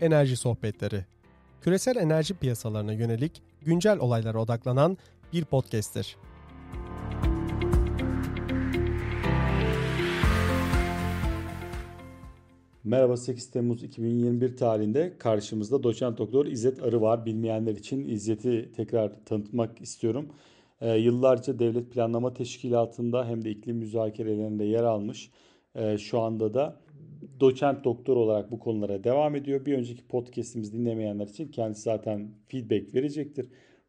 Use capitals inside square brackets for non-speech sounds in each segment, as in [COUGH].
Enerji Sohbetleri. Küresel enerji piyasalarına yönelik güncel olaylara odaklanan bir podcast'tir. Merhaba 8 Temmuz 2021 tarihinde karşımızda doçent doktor İzzet Arı var. Bilmeyenler için İzzet'i tekrar tanıtmak istiyorum. Ee, yıllarca Devlet Planlama Teşkilatı'nda hem de iklim müzakerelerinde yer almış. Ee, şu anda da doçent doktor olarak bu konulara devam ediyor. Bir önceki podcast'imizi dinlemeyenler için kendisi zaten feedback verecektir.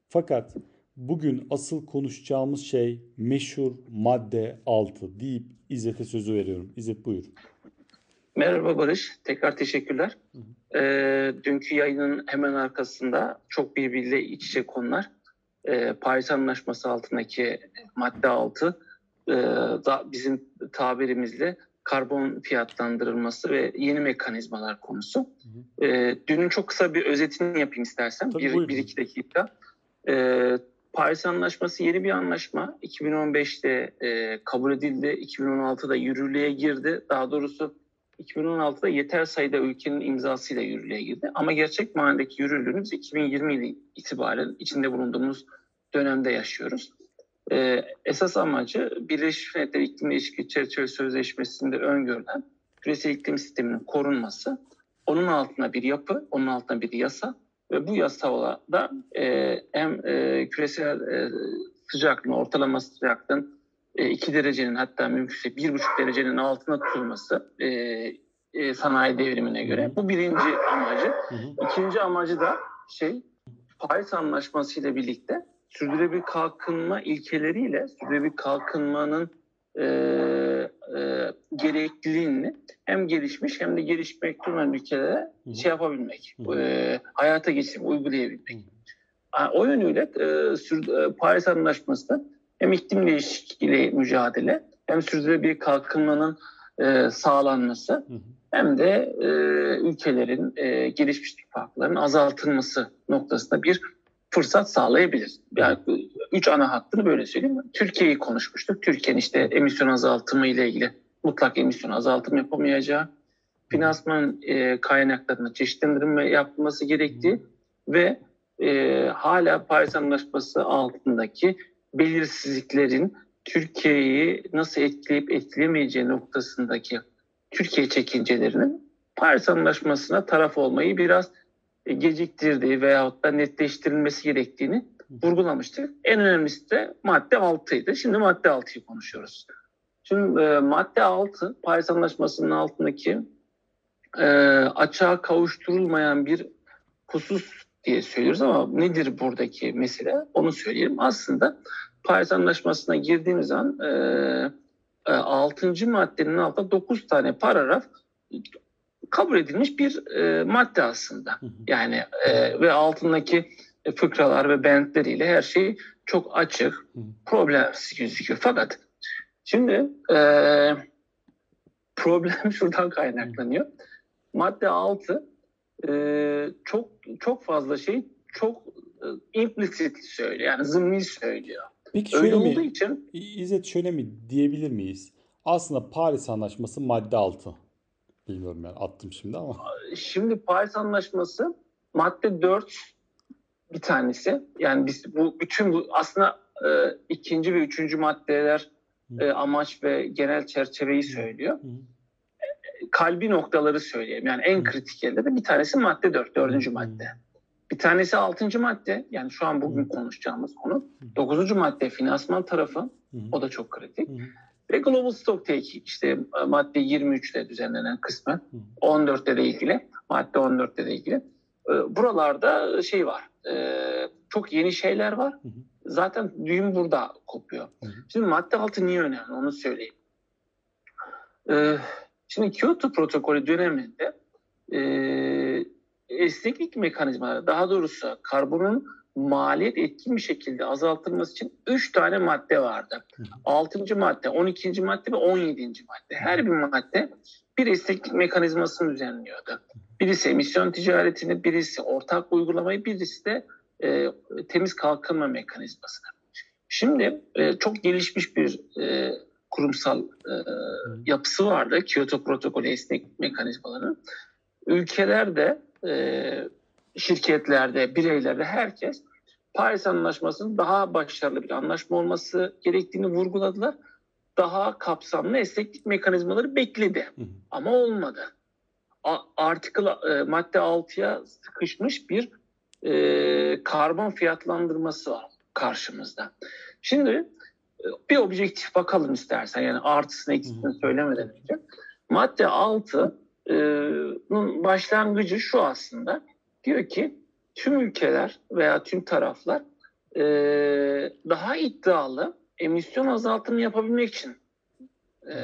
Fakat bugün asıl konuşacağımız şey meşhur madde 6 deyip İzzet'e sözü veriyorum. İzzet buyur. Merhaba Barış, tekrar teşekkürler. Hı hı. E, dünkü yayının hemen arkasında çok birbiriyle iç içe konular. E, Paris Anlaşması altındaki madde 6 e, da bizim tabirimizle karbon fiyatlandırılması ve yeni mekanizmalar konusu. Hı hı. E, dünün çok kısa bir özetini yapayım istersen. Tabii, bir, bir iki dakika. E, Paris Anlaşması yeni bir anlaşma. 2015'te e, kabul edildi. 2016'da yürürlüğe girdi. Daha doğrusu 2016'da yeter sayıda ülkenin imzasıyla yürürlüğe girdi. Ama gerçek manadaki yürürlüğünü biz 2020 yılı itibaren içinde bulunduğumuz dönemde yaşıyoruz. Ee, esas amacı Birleşmiş Milletler İklim Değişikliği Çerçeve Sözleşmesi'nde öngörülen küresel iklim sisteminin korunması, onun altına bir yapı, onun altına bir yasa ve bu yasayla da e, hem e, küresel e, sıcaklığın, ortalama sıcaklığın 2 e, derecenin hatta mümkünse 1,5 derecenin altına tutulması e, e, sanayi devrimine göre. Bu birinci amacı. İkinci amacı da şey Paris Anlaşması ile birlikte sürdürülebilir kalkınma ilkeleriyle sürdürülebilir kalkınmanın e, e, gerekliliğini hem gelişmiş hem de gelişmekte olan ülkelere hı hı. şey yapabilmek, e, hayata geçirip uygulayabilmek. Hı hı. O yönüyle e, sür, e, Paris Anlaşması hem iklim değişikliği mücadele hem sürdürülebilir kalkınmanın e, sağlanması hı hı. hem de e, ülkelerin e, gelişmişlik farklarının azaltılması noktasında bir fırsat sağlayabilir. Yani üç ana hattını böyle söyleyeyim. Türkiye'yi konuşmuştuk. Türkiye'nin işte emisyon azaltımı ile ilgili mutlak emisyon azaltım yapamayacağı, finansman e, kaynaklarına çeşitlendirme yapılması gerektiği ve e, hala Paris Anlaşması altındaki belirsizliklerin Türkiye'yi nasıl etkileyip etkilemeyeceği noktasındaki Türkiye çekincelerinin Paris Anlaşması'na taraf olmayı biraz e, geciktirdiği veyahut da netleştirilmesi gerektiğini vurgulamıştık. En önemlisi de madde 6'ydı. Şimdi madde 6'yı konuşuyoruz. Şimdi e, madde 6 Paris Anlaşması'nın altındaki e, açığa kavuşturulmayan bir husus diye söylüyoruz ama nedir buradaki mesele onu söyleyeyim. Aslında Paris Anlaşması'na girdiğimiz an e, e, 6. maddenin altında 9 tane paragraf kabul edilmiş bir e, madde aslında. Yani e, ve altındaki fıkralar ve bentleriyle her şey çok açık, problemsiz gözüküyor. Fakat şimdi e, problem [LAUGHS] şuradan kaynaklanıyor. Madde 6 e, çok çok fazla şey çok e, implicit söylüyor. Yani zımni söylüyor. Peki şöyle Öyle mi, olduğu için İzzet şöyle mi diyebilir miyiz? Aslında Paris Anlaşması madde 6. Bilmiyorum yani attım şimdi ama. Şimdi Paris Anlaşması madde 4 bir tanesi. Yani biz bu bütün bu aslında e, ikinci ve üçüncü maddeler e, amaç ve genel çerçeveyi söylüyor. Hı. Kalbi noktaları söyleyeyim. Yani en kritik yerde de bir tanesi madde 4, dördüncü madde. Bir tanesi altıncı madde. Yani şu an bugün konuşacağımız konu. Dokuzuncu madde finansman tarafı. O da çok kritik. Ve Global Stocktake işte e, madde 23'te düzenlenen kısmen 14'te de ilgili madde 14'te de ilgili. E, buralarda şey var e, çok yeni şeyler var. Zaten düğüm burada kopuyor. Şimdi madde 6 niye önemli onu söyleyeyim. Şimdi Kyoto protokolü döneminde esneklik mekanizmaları daha doğrusu karbonun maliyet etkin bir şekilde azaltılması için 3 tane madde vardı. 6. madde, 12. madde ve 17. madde. Her bir madde bir esneklik mekanizmasını düzenliyordu. Birisi emisyon ticaretini, birisi ortak uygulamayı, birisi de e, temiz kalkınma mekanizmasını. Şimdi e, çok gelişmiş bir e, kurumsal e, yapısı vardı. Kyoto protokolü esnek mekanizmalarının. Ülkeler de e, şirketlerde, bireylerde herkes Paris Anlaşması'nın daha başarılı bir anlaşma olması gerektiğini vurguladılar. Daha kapsamlı esneklik mekanizmaları bekledi. Hı hı. Ama olmadı. Article e, madde 6'ya sıkışmış bir e, karbon fiyatlandırması var karşımızda. Şimdi e, bir objektif bakalım istersen yani artısını eksisini söylemeden önce. Madde 6'nın başlangıcı şu aslında. Diyor ki tüm ülkeler veya tüm taraflar e, daha iddialı emisyon azaltımı yapabilmek için e,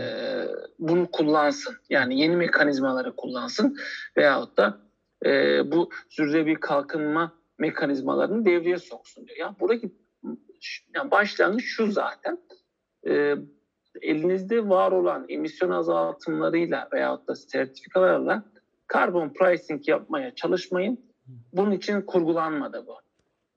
bunu kullansın. Yani yeni mekanizmaları kullansın veyahut da e, bu sürdürülebilir kalkınma mekanizmalarını devreye soksun diyor. Ya buradaki yani başlangıç şu zaten. E, elinizde var olan emisyon azaltımlarıyla veyahut da sertifikalarla karbon pricing yapmaya çalışmayın. Bunun için kurgulanmadı bu.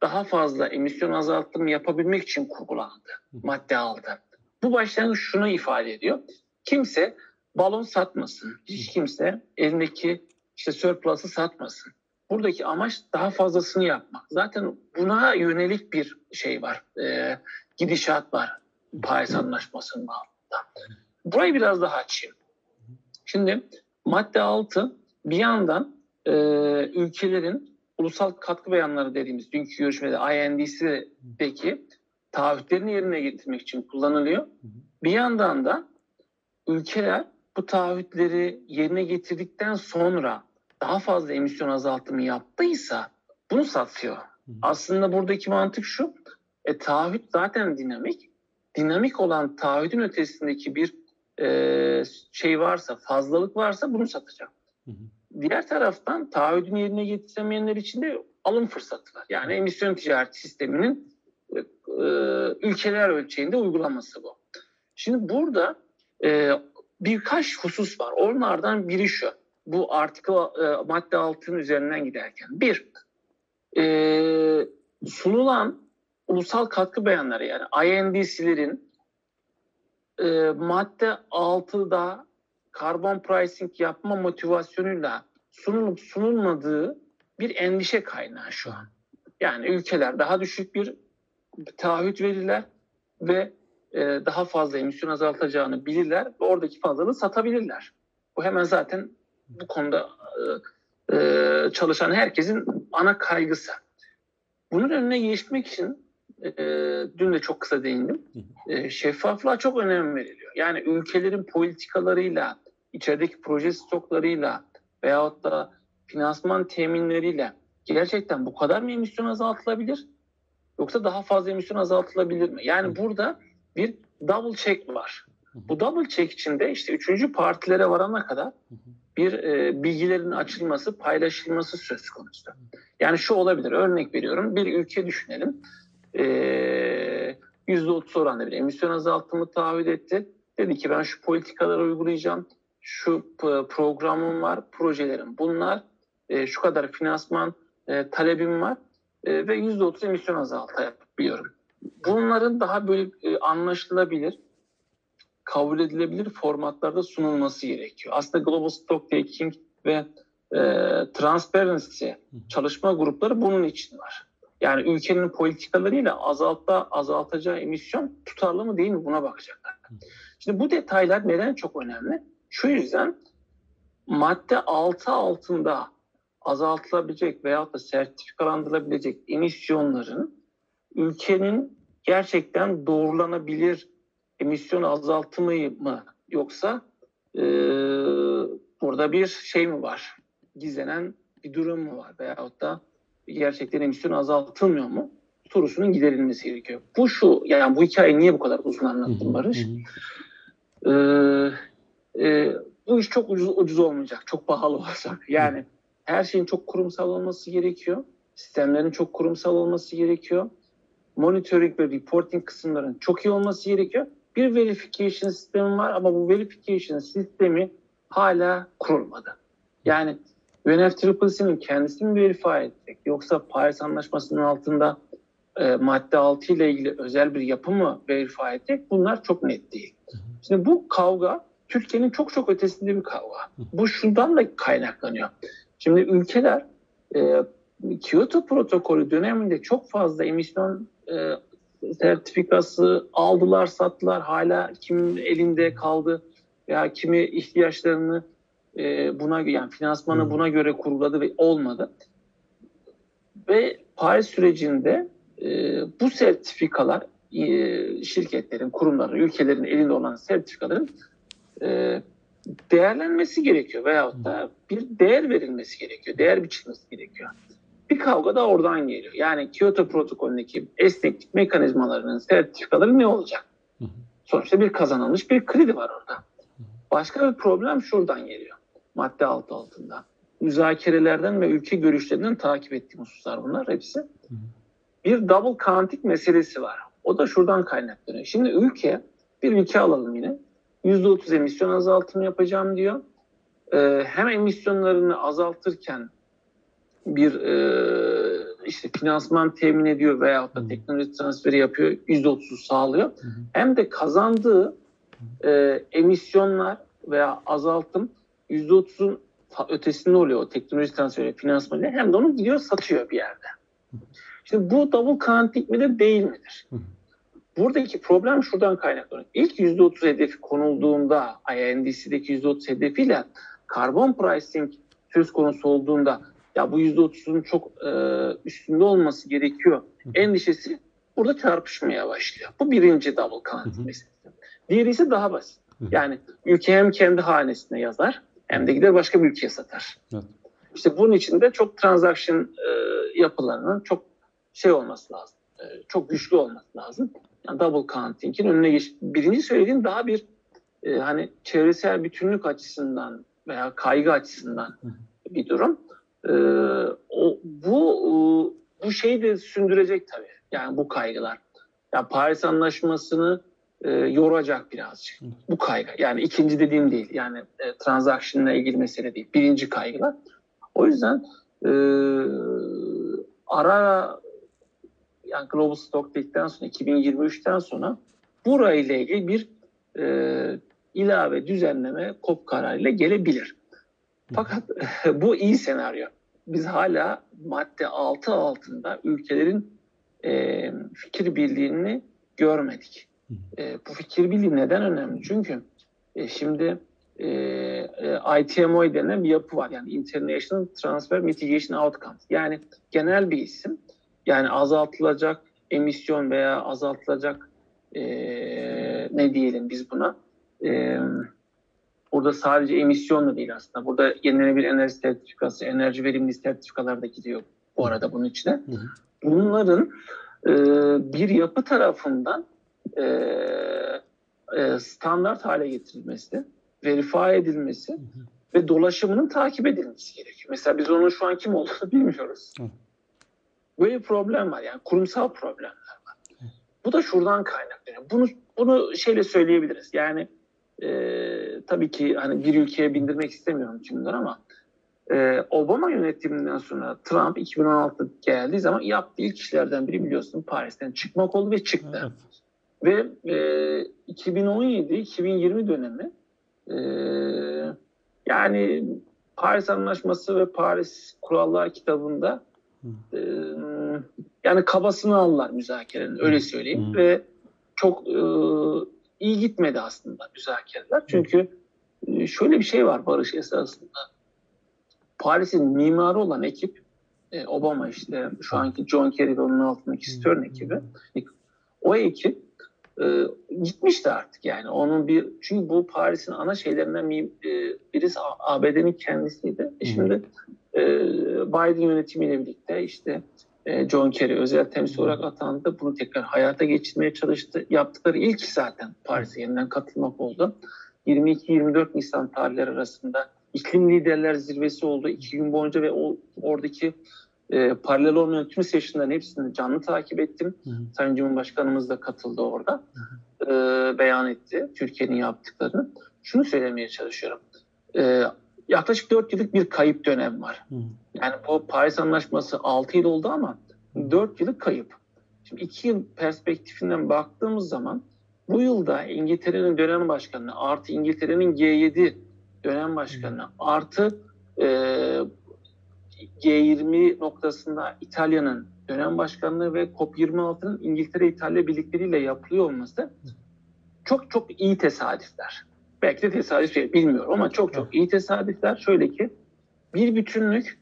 Daha fazla emisyon azaltımı yapabilmek için kurgulandı. Madde aldı. Bu başlangıç şunu ifade ediyor. Kimse balon satmasın. Hiç kimse elindeki işte surplus'ı satmasın. Buradaki amaç daha fazlasını yapmak. Zaten buna yönelik bir şey var. E, gidişat var Paris Anlaşması'nın altında. Burayı biraz daha açayım. Şimdi madde 6 bir yandan e, ülkelerin ulusal katkı beyanları dediğimiz dünkü görüşmede INDC'deki taahhütlerini yerine getirmek için kullanılıyor. Bir yandan da ülkeler bu taahhütleri yerine getirdikten sonra daha fazla emisyon azaltımı yaptıysa bunu satıyor. Aslında buradaki mantık şu. E, taahhüt zaten dinamik. Dinamik olan taahhüdün ötesindeki bir e, şey varsa, fazlalık varsa bunu satacak. Diğer taraftan taahhüdün yerine getiremeyenler için de alım fırsatı var. Yani emisyon ticareti sisteminin e, e, ülkeler ölçeğinde uygulaması bu. Şimdi burada e, birkaç husus var. Onlardan biri şu. Bu artikel e, madde altının üzerinden giderken. Bir, e, sunulan ulusal katkı beyanları yani INDC'lerin e, madde 6'da karbon pricing yapma motivasyonuyla sunulup sunulmadığı bir endişe kaynağı şu an. Yani ülkeler daha düşük bir taahhüt verirler ve e, daha fazla emisyon azaltacağını bilirler ve oradaki fazlalığı satabilirler. Bu hemen zaten bu konuda e, e, çalışan herkesin ana kaygısı. Bunun önüne geçmek için e, dün de çok kısa değindim. E, şeffaflığa çok önem veriliyor. Yani ülkelerin politikalarıyla, içerideki proje stoklarıyla veyahut da finansman teminleriyle gerçekten bu kadar mı emisyon azaltılabilir? Yoksa daha fazla emisyon azaltılabilir mi? Yani burada bir double check var. Bu double check içinde işte üçüncü partilere varana kadar bir e, bilgilerin açılması, paylaşılması söz konusu. Yani şu olabilir, örnek veriyorum. Bir ülke düşünelim. E, %30 oranda bir emisyon azaltımı taahhüt etti. Dedi ki ben şu politikaları uygulayacağım. Şu programım var, projelerim bunlar. E, şu kadar finansman e, talebim var. E, ve %30 emisyon azaltabiliyorum. Bunların daha böyle e, anlaşılabilir, kabul edilebilir formatlarda sunulması gerekiyor. Aslında Global Stock Taking ve e, Transparency çalışma grupları bunun için var. Yani ülkenin politikalarıyla azaltta azaltacağı emisyon tutarlı mı değil mi buna bakacaklar. Şimdi bu detaylar neden çok önemli? Şu yüzden madde 6 altında azaltılabilecek veyahut da sertifikalandırılabilecek emisyonların ülkenin gerçekten doğrulanabilir emisyon azaltımı mı yoksa e, burada bir şey mi var? Gizlenen bir durum mu var? Veyahut da gerçekten emisyon azaltılmıyor mu? Sorusunun giderilmesi gerekiyor. Bu şu, yani bu hikayeyi niye bu kadar uzun anlattım Barış? Ee, e, bu iş çok ucuz, ucuz olmayacak, çok pahalı olacak. Yani her şeyin çok kurumsal olması gerekiyor. Sistemlerin çok kurumsal olması gerekiyor. Monitoring ve reporting kısımların çok iyi olması gerekiyor. Bir verification sistemi var ama bu verification sistemi hala kurulmadı. Yani UNFCCC'nin kendisini verify edecek yoksa Paris Anlaşması'nın altında e, madde 6 ile ilgili özel bir yapı mı verify edecek bunlar çok net değil. Şimdi bu kavga Türkiye'nin çok çok ötesinde bir kavga. Bu şundan da kaynaklanıyor. Şimdi ülkeler e, Kyoto protokolü döneminde çok fazla emisyon e, sertifikası aldılar, sattılar. Hala kimin elinde kaldı veya kimi ihtiyaçlarını e, buna yani finansmanı buna göre kuruladı ve olmadı. Ve Paris sürecinde e, bu sertifikalar e, şirketlerin, kurumların, ülkelerin elinde olan sertifikaların e, değerlenmesi gerekiyor veyahut da bir değer verilmesi gerekiyor, değer biçilmesi gerekiyor. Bir kavga da oradan geliyor. Yani Kyoto protokolündeki esneklik mekanizmalarının sertifikaları ne olacak? Sonuçta bir kazanılmış bir kredi var orada. Başka bir problem şuradan geliyor. Madde altı altında. Müzakerelerden ve ülke görüşlerinden takip ettiğim hususlar bunlar hepsi. Bir double counting meselesi var. O da şuradan kaynaklanıyor. Şimdi ülke, bir ülke alalım yine. %30 emisyon azaltımı yapacağım diyor. Ee, hem emisyonlarını azaltırken bir e, işte finansman temin ediyor veya da teknoloji transferi yapıyor, %30'u sağlıyor. Hı hı. Hem de kazandığı e, emisyonlar veya azaltım %30'un ötesinde oluyor o teknoloji transferi finansmanı hem de onu gidiyor satıyor bir yerde. Şimdi bu double counting midir değil midir? Buradaki problem şuradan kaynaklanıyor. İlk %30 hedefi konulduğunda INDC'deki %30 hedefiyle karbon pricing söz konusu olduğunda ya bu %30'un çok e, üstünde olması gerekiyor endişesi burada çarpışmaya başlıyor. Bu birinci double counting meselesi. Diğeri ise daha basit. Yani ülke hem kendi hanesine yazar hem de gider başka bir ülkeye satar. Evet. İşte bunun için de çok transaction e, yapılarının çok şey olması lazım. E, çok güçlü olması lazım. Yani double counting'in önüne geç. Birinci söylediğim daha bir e, hani çevresel bütünlük açısından veya kaygı açısından bir durum. E, o bu e, bu şeyi de sündürecek tabii. Yani bu kaygılar. Yani Paris Anlaşması'nı e, yoracak birazcık. Bu kaygı. Yani ikinci dediğim değil. Yani e, transaction'la ilgili mesele değil. Birinci kaygılar. O yüzden e, ara yani Global Stock Take'den sonra 2023'ten sonra burayla ilgili bir e, ilave düzenleme KOP kararıyla gelebilir. Fakat [LAUGHS] bu iyi senaryo. Biz hala madde 6 altında ülkelerin e, fikir birliğini görmedik. E, bu fikir birliği neden önemli? Çünkü e, şimdi e, e, ITMO denen bir yapı var. Yani International Transfer Mitigation Outcomes. Yani genel bir isim. Yani azaltılacak emisyon veya azaltılacak e, ne diyelim biz buna e, burada sadece emisyon da değil aslında. Burada yenilenebilir enerji sertifikası, enerji verimli sertifikalar da gidiyor bu arada bunun içine. Bunların e, bir yapı tarafından e, e, standart hale getirilmesi, verify edilmesi hı hı. ve dolaşımının takip edilmesi gerekiyor. Mesela biz onun şu an kim olduğunu [LAUGHS] bilmiyoruz. Hı. Böyle bir problem var yani kurumsal problemler var. Bu da şuradan kaynaklanıyor. Bunu bunu şeyle söyleyebiliriz. Yani e, tabii ki hani bir ülkeye bindirmek istemiyorum tümden ama e, Obama yönetiminden sonra Trump 2016 geldiği zaman yaptığı ilk işlerden biri biliyorsun Paris'ten çıkmak oldu ve çıktı. Evet. Ve e, 2017-2020 dönemi e, yani Paris Anlaşması ve Paris Kurallar kitabında e, yani kabasını aldılar müzakerenin öyle söyleyeyim hmm. ve çok e, iyi gitmedi aslında müzakereler. Çünkü e, şöyle bir şey var barış esasında. Paris'in mimarı olan ekip e, Obama işte şu anki John Kerry ve onun altındaki Stern ekibi o ekip e, gitmişti artık yani. Onun bir çünkü bu Paris'in ana şeylerinden bir, e, birisi ABD'nin kendisiydi. E şimdi Biden yönetimiyle birlikte işte e, John Kerry özel temsil olarak atandı. Bunu tekrar hayata geçirmeye çalıştı. Yaptıkları ilk zaten Paris'e yeniden katılmak oldu. 22-24 Nisan tarihleri arasında iklim liderler zirvesi oldu. iki gün boyunca ve o oradaki e, paralel olmayan tüm seçimlerin hepsini canlı takip ettim. Hı hı. Sayın Cumhurbaşkanımız da katıldı orada. Hı hı. E, beyan etti Türkiye'nin yaptıklarını. Şunu söylemeye çalışıyorum. E, yaklaşık 4 yıllık bir kayıp dönem var. Hı. Yani bu Paris Anlaşması 6 yıl oldu ama 4 yıllık kayıp. Şimdi 2 yıl perspektifinden baktığımız zaman bu yılda İngiltere'nin dönem başkanı artı İngiltere'nin G7 dönem başkanı artı e, G20 noktasında İtalya'nın dönem başkanlığı ve COP26'nın İngiltere-İtalya birlikleriyle yapılıyor olması çok çok iyi tesadüfler. Belki de tesadüf değil, bilmiyorum ama çok çok iyi tesadüfler. Şöyle ki bir bütünlük,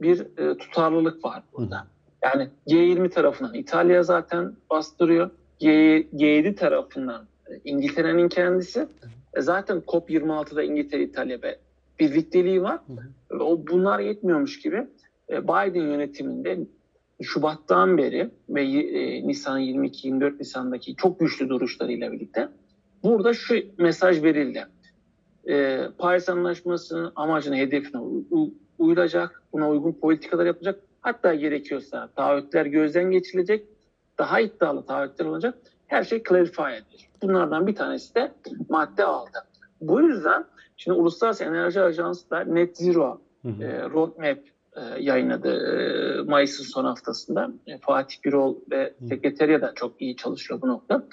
bir e, tutarlılık var burada. Yani G20 tarafından İtalya zaten bastırıyor. G, G7 tarafından e, İngiltere'nin kendisi. E, zaten COP26'da İngiltere, İtalya ve birlikteliği var. O bunlar yetmiyormuş gibi e, Biden yönetiminde Şubat'tan beri ve Nisan 22-24 Nisan'daki çok güçlü duruşlarıyla birlikte burada şu mesaj verildi. E, Paris Anlaşması'nın amacına, hedefine uyulacak, buna uygun politikalar yapacak. Hatta gerekiyorsa taahhütler gözden geçirilecek, daha iddialı taahhütler olacak. Her şey clarify edilir. Bunlardan bir tanesi de madde aldı. Bu yüzden şimdi Uluslararası Enerji Ajansı da Net Zero hı hı. E, Roadmap e, yayınladı e, Mayıs'ın son haftasında. E, Fatih Birol ve Sekreteriya da çok iyi çalışıyor bu nokta.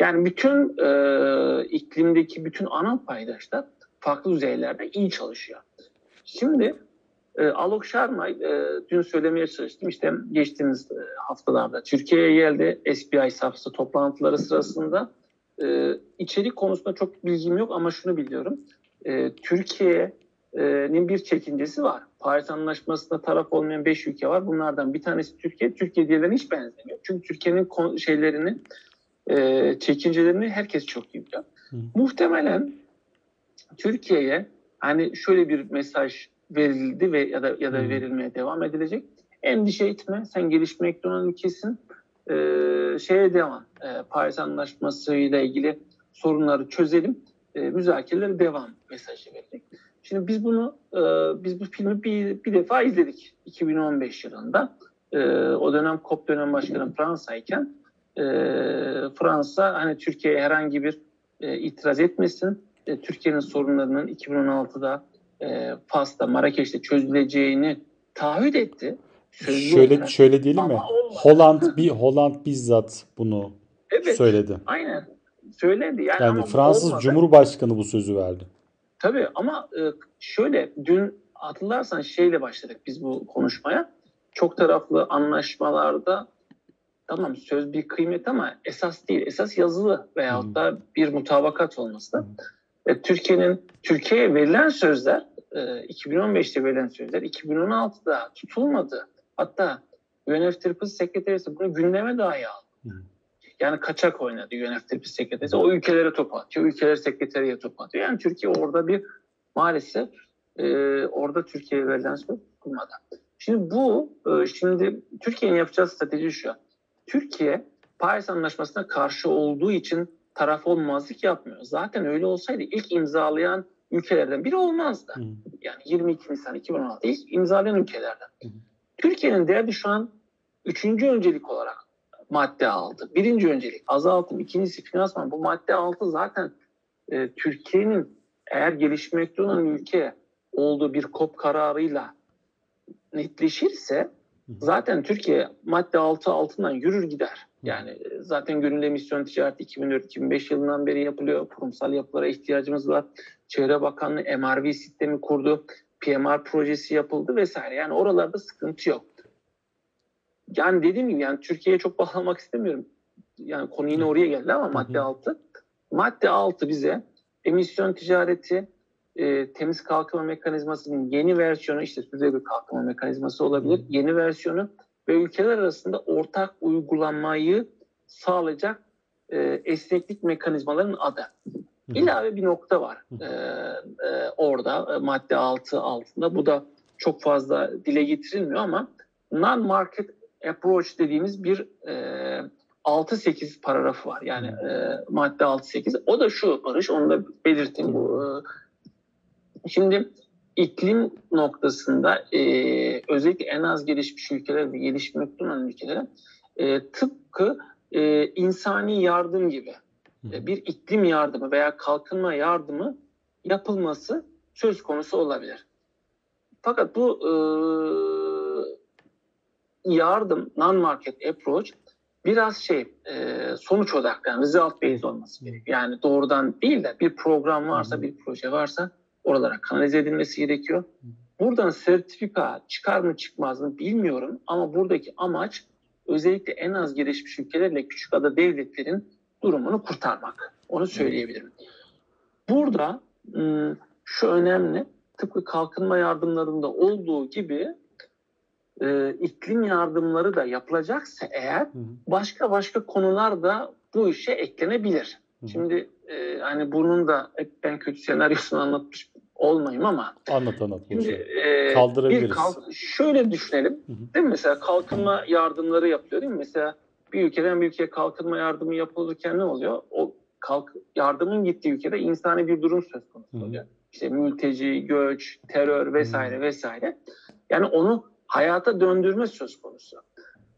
Yani bütün e, iklimdeki bütün ana paydaşlar farklı düzeylerde iyi çalışıyor. Şimdi e, Alok Sharma e, dün söylemeye çalıştım. İşte geçtiğimiz e, haftalarda Türkiye'ye geldi. SBI safhası toplantıları sırasında. E, içerik konusunda çok bilgim yok ama şunu biliyorum. E, Türkiye'nin bir çekincesi var. Paris Anlaşması'nda taraf olmayan 5 ülke var. Bunlardan bir tanesi Türkiye. Türkiye diğerlerine hiç benzemiyor. Çünkü Türkiye'nin şeylerini, e, çekincelerini herkes çok iyi biliyor. Hı. Muhtemelen Türkiye'ye hani şöyle bir mesaj verildi ve ya da ya da verilmeye devam edilecek. Endişe etme, sen gelişmekte olan ülkesin. Ee, şeye devam, e, Paris Anlaşması ile ilgili sorunları çözelim, e, müzakereler devam mesajı verecek. Şimdi biz bunu, e, biz bu filmi bir, bir defa izledik 2015 yılında. E, o dönem COP dönem başkanı Fransa'yken e, Fransa hani Türkiye'ye herhangi bir e, itiraz etmesin, e, Türkiye'nin sorunlarının 2016'da e, Fas'ta, Marrakeş'te çözüleceğini taahhüt etti. Sözlü şöyle olarak. şöyle diyelim mi? Holland bir Holland bizzat bunu [LAUGHS] evet, söyledi. Aynen. Söyledi. Yani, yani Fransız olmadı. Cumhurbaşkanı bu sözü verdi. Tabii ama e, şöyle dün hatırlarsan şeyle başladık biz bu konuşmaya. Çok taraflı anlaşmalarda tamam söz bir kıymet ama esas değil. Esas yazılı veyahut hmm. da bir mutabakat olması. Hmm. E, Türkiye'nin Türkiye'ye verilen sözler 2015'te e, verilen sözler 2016'da tutulmadı. Hatta UNFTP sekreterisi bunu gündeme dahi aldı. Yani kaçak oynadı UNFTP sekreterisi. O ülkelere top atıyor. Ülkeler sekreteriye top atıyor. Yani Türkiye orada bir maalesef e, orada Türkiye'ye verilen söz tutulmadı. Şimdi bu e, şimdi Türkiye'nin yapacağı strateji şu. Türkiye Paris Anlaşması'na karşı olduğu için taraf olmazlık yapmıyor. Zaten öyle olsaydı ilk imzalayan ülkelerden biri olmazdı. Hı. Yani 22 Nisan 2016 ilk imzalayan ülkelerden. Hı. Türkiye'nin derdi şu an üçüncü öncelik olarak madde aldı. Birinci öncelik azaltım, ikincisi finansman. Bu madde altı zaten e, Türkiye'nin eğer gelişmekte olan ülke olduğu bir kop kararıyla netleşirse zaten Türkiye madde altı altından yürür gider. Yani e, zaten gönüllü emisyon ticareti 2004-2005 yılından beri yapılıyor. Kurumsal yapılara ihtiyacımız var. Çevre Bakanlığı MRV sistemi kurdu. PMR projesi yapıldı vesaire. Yani oralarda sıkıntı yok. Yani dediğim gibi yani Türkiye'ye çok bağlamak istemiyorum. Yani konu yine oraya geldi ama madde altı. Madde altı bize emisyon ticareti, e, temiz kalkınma mekanizmasının yeni versiyonu işte sürdürülebilir kalkınma mekanizması olabilir. Yeni versiyonu ve ülkeler arasında ortak uygulamayı sağlayacak e, esneklik mekanizmalarının adı. İlave bir nokta var e, e, orada e, madde altı altında. Bu da çok fazla dile getirilmiyor ama non-market approach dediğimiz bir e, 6-8 paragrafı var. Yani e, madde 6-8. O da şu Barış, onu da belirteyim. Bu, e, şimdi iklim noktasında e, özellikle en az gelişmiş ülkeler ve gelişmekte olan ülkelere e, tıpkı e, insani yardım gibi e, bir iklim yardımı veya kalkınma yardımı yapılması söz konusu olabilir. Fakat bu e, yardım, non-market approach biraz şey e, sonuç odaklı, yani result based olması gerekiyor. Yani doğrudan değil de bir program varsa, bir proje varsa oralara kanalize edilmesi gerekiyor. buradan sertifika çıkar mı çıkmaz mı bilmiyorum ama buradaki amaç özellikle en az gelişmiş ülkelerle küçük ada devletlerin durumunu kurtarmak. Onu söyleyebilirim. Burada ıı, şu önemli, tıpkı kalkınma yardımlarında olduğu gibi e, iklim yardımları da yapılacaksa eğer başka başka konular da bu işe eklenebilir. Şimdi e, hani bunun da ben kötü senaryosunu anlatmış olmayayım ama anlat anlat. Şimdi, e, Kaldırabiliriz. Bir kalk- şöyle düşünelim. Hı hı. Değil mi? Mesela kalkınma yardımları yapılıyor değil mi? Mesela bir ülkeden bir ülkeye kalkınma yardımı yapılırken ne oluyor? O kalk yardımın gittiği ülkede insani bir durum söz konusu oluyor. İşte mülteci, göç, terör vesaire vesaire. Yani onu hayata döndürme söz konusu.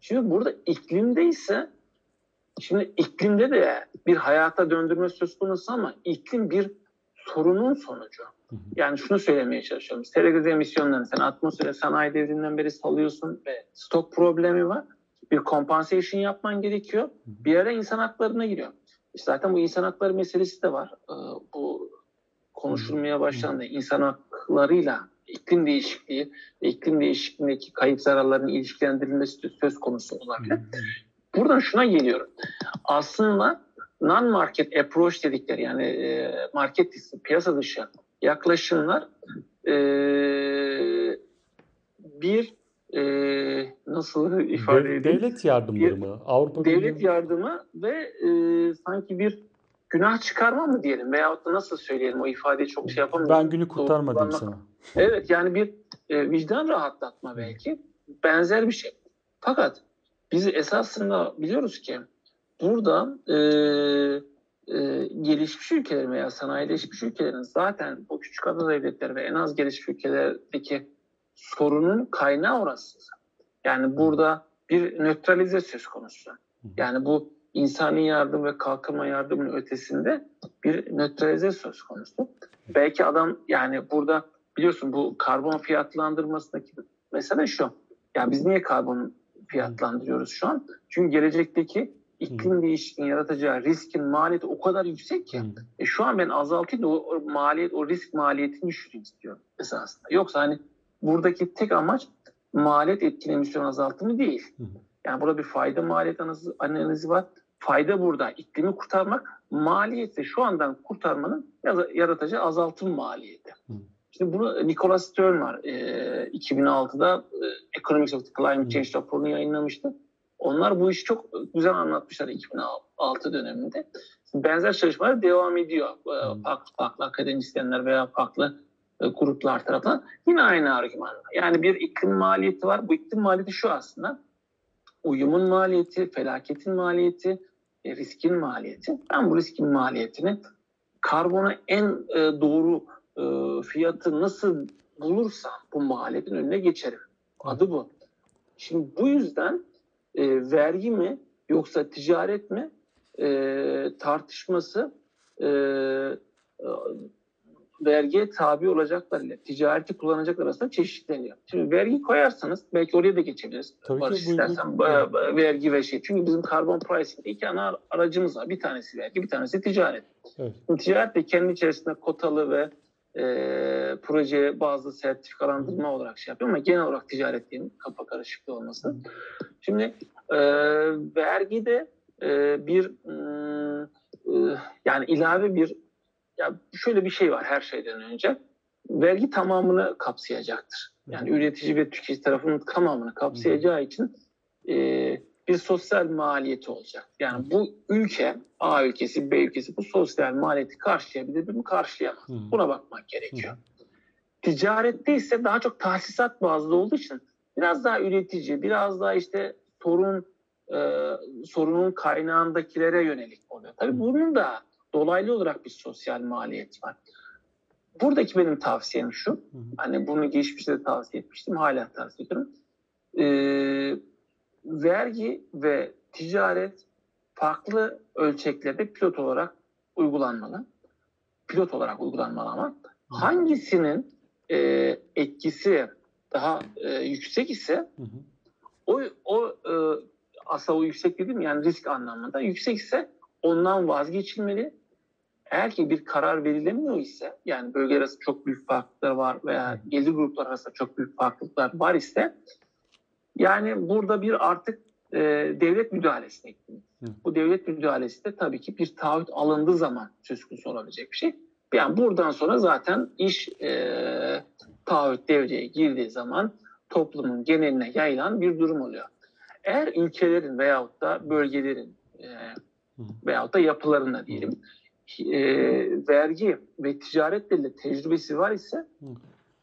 Şimdi burada iklimde ise şimdi iklimde de bir hayata döndürme söz konusu ama iklim bir sorunun sonucu. Yani şunu söylemeye çalışıyorum. Sera gazı emisyonlarını sen atmosfere sanayi devrinden beri salıyorsun ve stok problemi var. Bir compensation yapman gerekiyor. Bir ara insan haklarına giriyor. İşte zaten bu insan hakları meselesi de var. Ee, bu konuşulmaya başlandı. İnsan haklarıyla iklim değişikliği ve iklim değişikliğindeki kayıp zararların ilişkilendirilmesi de söz konusu olabilir. Buradan şuna geliyorum. Aslında non-market approach dedikleri yani e, market dışı, piyasa dışı yaklaşımlar e, bir e, nasıl ifade De- edeyim? devlet yardımları mı? Avrupa devlet Birliği- yardımı ve e, sanki bir günah çıkarma mı diyelim veyahut da nasıl söyleyelim o ifadeyi çok şey yapamıyorum. Ben günü kurtarma diyeyim Doğru sana. Evet yani bir e, vicdan rahatlatma belki benzer bir şey. Fakat biz esasında biliyoruz ki burada e, e, gelişmiş ülkelerin veya sanayileşmiş ülkelerin zaten bu küçük ada devletleri ve en az gelişmiş ülkelerdeki sorunun kaynağı orası. Yani burada bir nötralize söz konusu. Yani bu insani yardım ve kalkınma yardımının ötesinde bir nötralize söz konusu. Belki adam yani burada biliyorsun bu karbon fiyatlandırmasındaki mesele şu. Yani biz niye karbon fiyatlandırıyoruz şu an? Çünkü gelecekteki iklim değişikliğinin yaratacağı riskin maliyeti o kadar yüksek ki. E şu an ben azaltayım da o, maliyet, o risk maliyetini düşüreyim istiyorum esasında. Yoksa hani buradaki tek amaç maliyet etkin emisyon azaltımı değil. Yani burada bir fayda maliyet analizi, var. Fayda burada iklimi kurtarmak, maliyet de şu andan kurtarmanın ya- yaratacağı azaltım maliyeti. Şimdi bunu Nicholas Stern var. E, 2006'da e, Economics of the Climate Change raporunu yayınlamıştı. Onlar bu işi çok güzel anlatmışlar 2006 döneminde. Benzer çalışmalar devam ediyor. E, farklı, farklı akademisyenler veya farklı e, gruplar tarafından. Yine aynı argüman. Yani bir iklim maliyeti var. Bu iklim maliyeti şu aslında. Uyumun maliyeti, felaketin maliyeti, e, riskin maliyeti. Ben bu riskin maliyetini karbona en e, doğru e, fiyatı nasıl bulursam bu maliyetin önüne geçerim. Adı bu. Şimdi bu yüzden e, vergi mi yoksa ticaret mi e, tartışması e, e, vergiye tabi olacaklar ile ticareti kullanacaklar arasında çeşitleniyor. Şimdi vergi koyarsanız belki oraya da geçebiliriz. Tabii ki, Barış buyurun. istersen ba- vergi ve şey. Çünkü bizim karbon pricing'de iki ana aracımız var. Bir tanesi vergi, bir tanesi ticaret. Evet. Şimdi ticaret de kendi içerisinde kotalı ve e, projeye bazı sertifikalandırma olarak şey yapıyor ama genel olarak ticaret diyeyim kafa karışıklığı olmasın. Şimdi e, vergi de e, bir mm, e, yani ilave bir ya şöyle bir şey var her şeyden önce. Vergi tamamını kapsayacaktır. Yani üretici ve tüketici tarafının tamamını kapsayacağı için e, bir sosyal maliyeti olacak. Yani bu ülke, A ülkesi, B ülkesi bu sosyal maliyeti karşılayabilir mi, karşılayamaz. Hı. Buna bakmak gerekiyor. Ticarette ise daha çok tahsisat bazlı olduğu için biraz daha üretici, biraz daha işte sorun e, sorunun kaynağındakilere yönelik oluyor. Tabii bunun da dolaylı olarak bir sosyal maliyet var. Buradaki benim tavsiyem şu. Hani bunu geçmişte de tavsiye etmiştim. Hala tavsiye ediyorum. Ee, vergi ve ticaret farklı ölçeklerde pilot olarak uygulanmalı. Pilot olarak uygulanmalı ama hangisinin e, etkisi daha e, yüksek ise Hı hı. o, o e, aslında o yüksek dedim yani risk anlamında yüksek ise ondan vazgeçilmeli. eğer ki bir karar verilemiyor ise yani bölge arasında çok büyük farklılıklar var veya gelir gruplar arasında çok büyük farklılıklar var ise yani burada bir artık e, devlet müdahalesine gittiniz. Bu devlet müdahalesi de tabii ki bir taahhüt alındığı zaman söz konusu olabilecek bir şey. Yani buradan sonra zaten iş e, taahhüt devreye girdiği zaman toplumun geneline yayılan bir durum oluyor. Eğer ülkelerin veyahut da bölgelerin e, veyahut da yapılarında diyelim e, vergi ve ticaretle tecrübesi var ise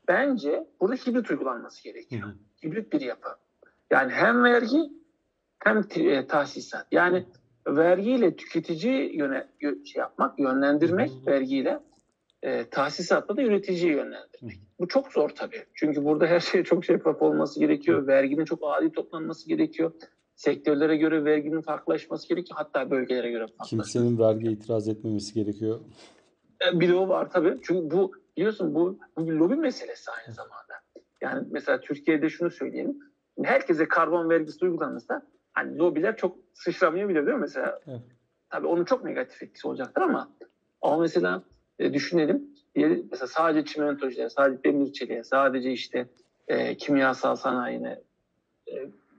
bence burada hibrit uygulanması gerekiyor. Hibrit bir yapı. Yani hem vergi hem e, tahsisat. Yani vergiyle tüketici yöne, şey yapmak, yönlendirmek vergiyle e, tahsisatla da üreticiyi yönlendirmek. Bu çok zor tabii. Çünkü burada her şey çok şeffaf olması gerekiyor. Verginin çok adil toplanması gerekiyor. Sektörlere göre verginin farklılaşması gerekiyor. Hatta bölgelere göre farklılaşması. Kimsenin vergi itiraz etmemesi gerekiyor. E, bir de o var tabii. Çünkü bu biliyorsun bu, bu bir lobi meselesi aynı zamanda. Yani mesela Türkiye'de şunu söyleyelim. Herkese karbon vergisi uygulanırsa hani lobiler çok sıçramayabilir değil mi mesela? Evet. Tabii onun çok negatif etkisi olacaktır ama ama mesela e, düşünelim. Diye, mesela sadece çimentocuya, sadece demirçiliğe, sadece işte e, kimyasal sanayine e,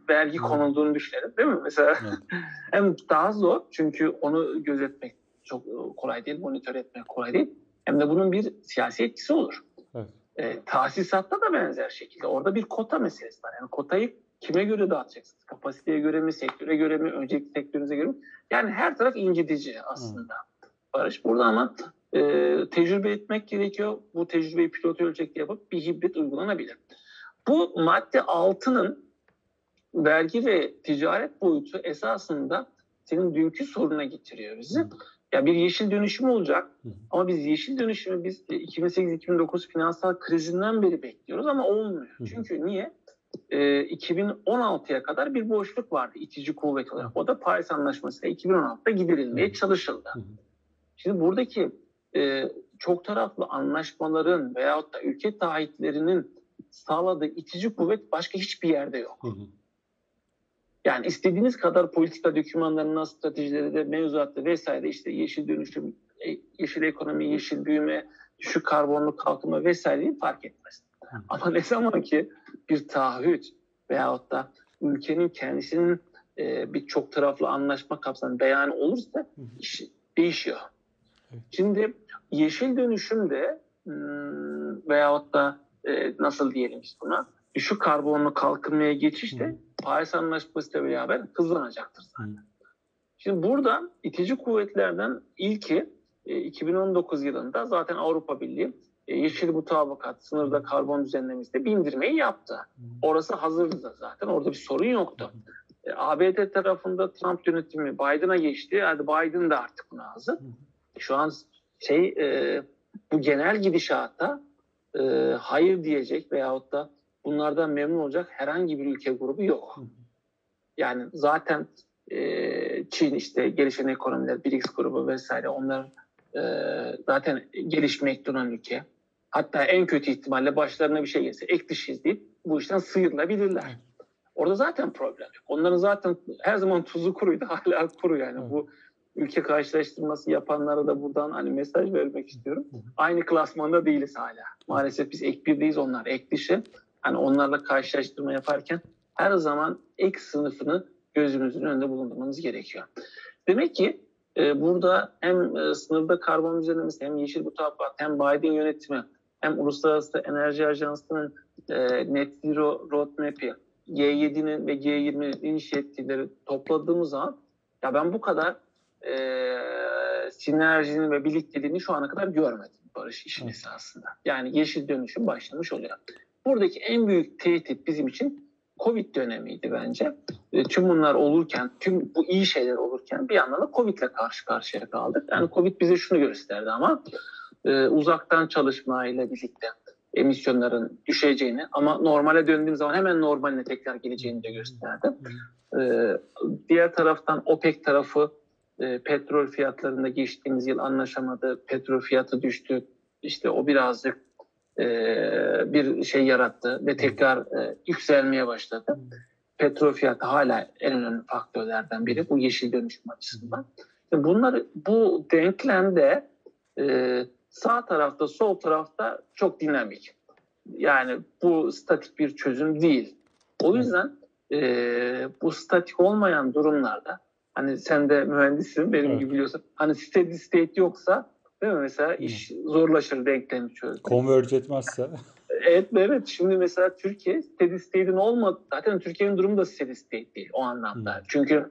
vergi konulduğunu düşünelim değil mi? Mesela evet. [LAUGHS] hem daha zor çünkü onu gözetmek çok kolay değil, monitör etmek kolay değil. Hem de bunun bir siyasi etkisi olur. Evet. E, tahsisatta da benzer şekilde. Orada bir kota meselesi var. Yani kotayı kime göre dağıtacaksınız? Kapasiteye göre mi, sektöre göre mi, önceki sektörünüze göre mi? Yani her taraf incitici aslında. Hı. Barış burada ama e, tecrübe etmek gerekiyor. Bu tecrübeyi pilot ölçekte yapıp bir hibrit uygulanabilir. Bu madde 6'nın vergi ve ticaret boyutu esasında senin dünkü soruna getiriyor bizi. Ya bir yeşil dönüşüm olacak ama biz yeşil dönüşümü biz 2008-2009 finansal krizinden beri bekliyoruz ama olmuyor. Çünkü niye? e, 2016'ya kadar bir boşluk vardı itici kuvvet olarak. O da Paris Anlaşması ile 2016'da giderilmeye çalışıldı. Şimdi buradaki e, çok taraflı anlaşmaların veyahut da ülke taahhütlerinin sağladığı itici kuvvet başka hiçbir yerde yok. Yani istediğiniz kadar politika dokümanlarına, stratejileri de, mevzuatta vesaire işte yeşil dönüşüm, e, yeşil ekonomi, yeşil büyüme, düşük karbonlu kalkınma vesaireyi fark etmez. Ama ne zaman ki bir taahhüt veyahut da ülkenin kendisinin e, bir çok taraflı anlaşma kapsamında beyanı olursa iş değişiyor. Şimdi yeşil dönüşümde hmm, veyahut da e, nasıl diyelim biz buna düşük karbonlu kalkınmaya geçiş de Paris Anlaşması ile beraber hızlanacaktır zaten. Şimdi burada itici kuvvetlerden ilki e, 2019 yılında zaten Avrupa Birliği e, yeşil mutabakat sınırda karbon düzenlemesinde bindirmeyi yaptı. Orası hazırdı da zaten. Orada bir sorun yoktu. E, ABD tarafında Trump yönetimi Biden'a geçti. Hadi Biden de artık buna hazır. Şu an şey e, bu genel gidişata e, hayır diyecek veyahut da bunlardan memnun olacak herhangi bir ülke grubu yok. Yani zaten e, Çin işte gelişen ekonomiler, BRICS grubu vesaire onlar e, zaten gelişmekte olan ülke. Hatta en kötü ihtimalle başlarına bir şey gelse ek dışıyız deyip bu işten sıyrılabilirler. Orada zaten problem yok. Onların zaten her zaman tuzu kuruydu. [LAUGHS] Hala kuru yani. Bu ülke karşılaştırması yapanlara da buradan hani mesaj vermek istiyorum. Aynı klasmanda değiliz hala. Maalesef biz ek birdeyiz onlar ek dışı. Hani onlarla karşılaştırma yaparken her zaman ek sınıfını gözümüzün önünde bulundurmanız gerekiyor. Demek ki e, burada hem e, sınırda karbon düzenlemesi hem yeşil mutabakat hem Biden yönetimi hem Uluslararası Enerji Ajansı'nın e, Net Zero Roadmap'i, G7'nin ve G20'nin inisiyatifleri topladığımız zaman ya ben bu kadar e, sinerjinin ve birlikteliğini şu ana kadar görmedim barış işin esasında. Yani yeşil dönüşüm başlamış oluyor. Buradaki en büyük tehdit bizim için Covid dönemiydi bence. E, tüm bunlar olurken, tüm bu iyi şeyler olurken bir yandan da Covid ile karşı karşıya kaldık. Yani Covid bize şunu gösterdi ama e, uzaktan çalışma ile birlikte emisyonların düşeceğini ama normale döndüğüm zaman hemen normaline tekrar geleceğini de gösterdi. E, diğer taraftan OPEC tarafı e, petrol fiyatlarında geçtiğimiz yıl anlaşamadı. Petrol fiyatı düştü. İşte o birazcık e, bir şey yarattı ve tekrar e, yükselmeye başladı. Petrol fiyatı hala en önemli faktörlerden biri bu yeşil dönüşüm açısından. Bunlar bu denklemde e, sağ tarafta sol tarafta çok dinamik. Yani bu statik bir çözüm değil. O yüzden e, bu statik olmayan durumlarda hani sen de mühendissin benim evet. gibi biliyorsun. Hani steady state yoksa değil mi mesela iş zorlaşır denklemi çözmek. Converge etmezse. [LAUGHS] Evet evet şimdi mesela Türkiye steady state'in olmadı. Zaten Türkiye'nin durumu da steady state değil o anlamda. Hmm. Çünkü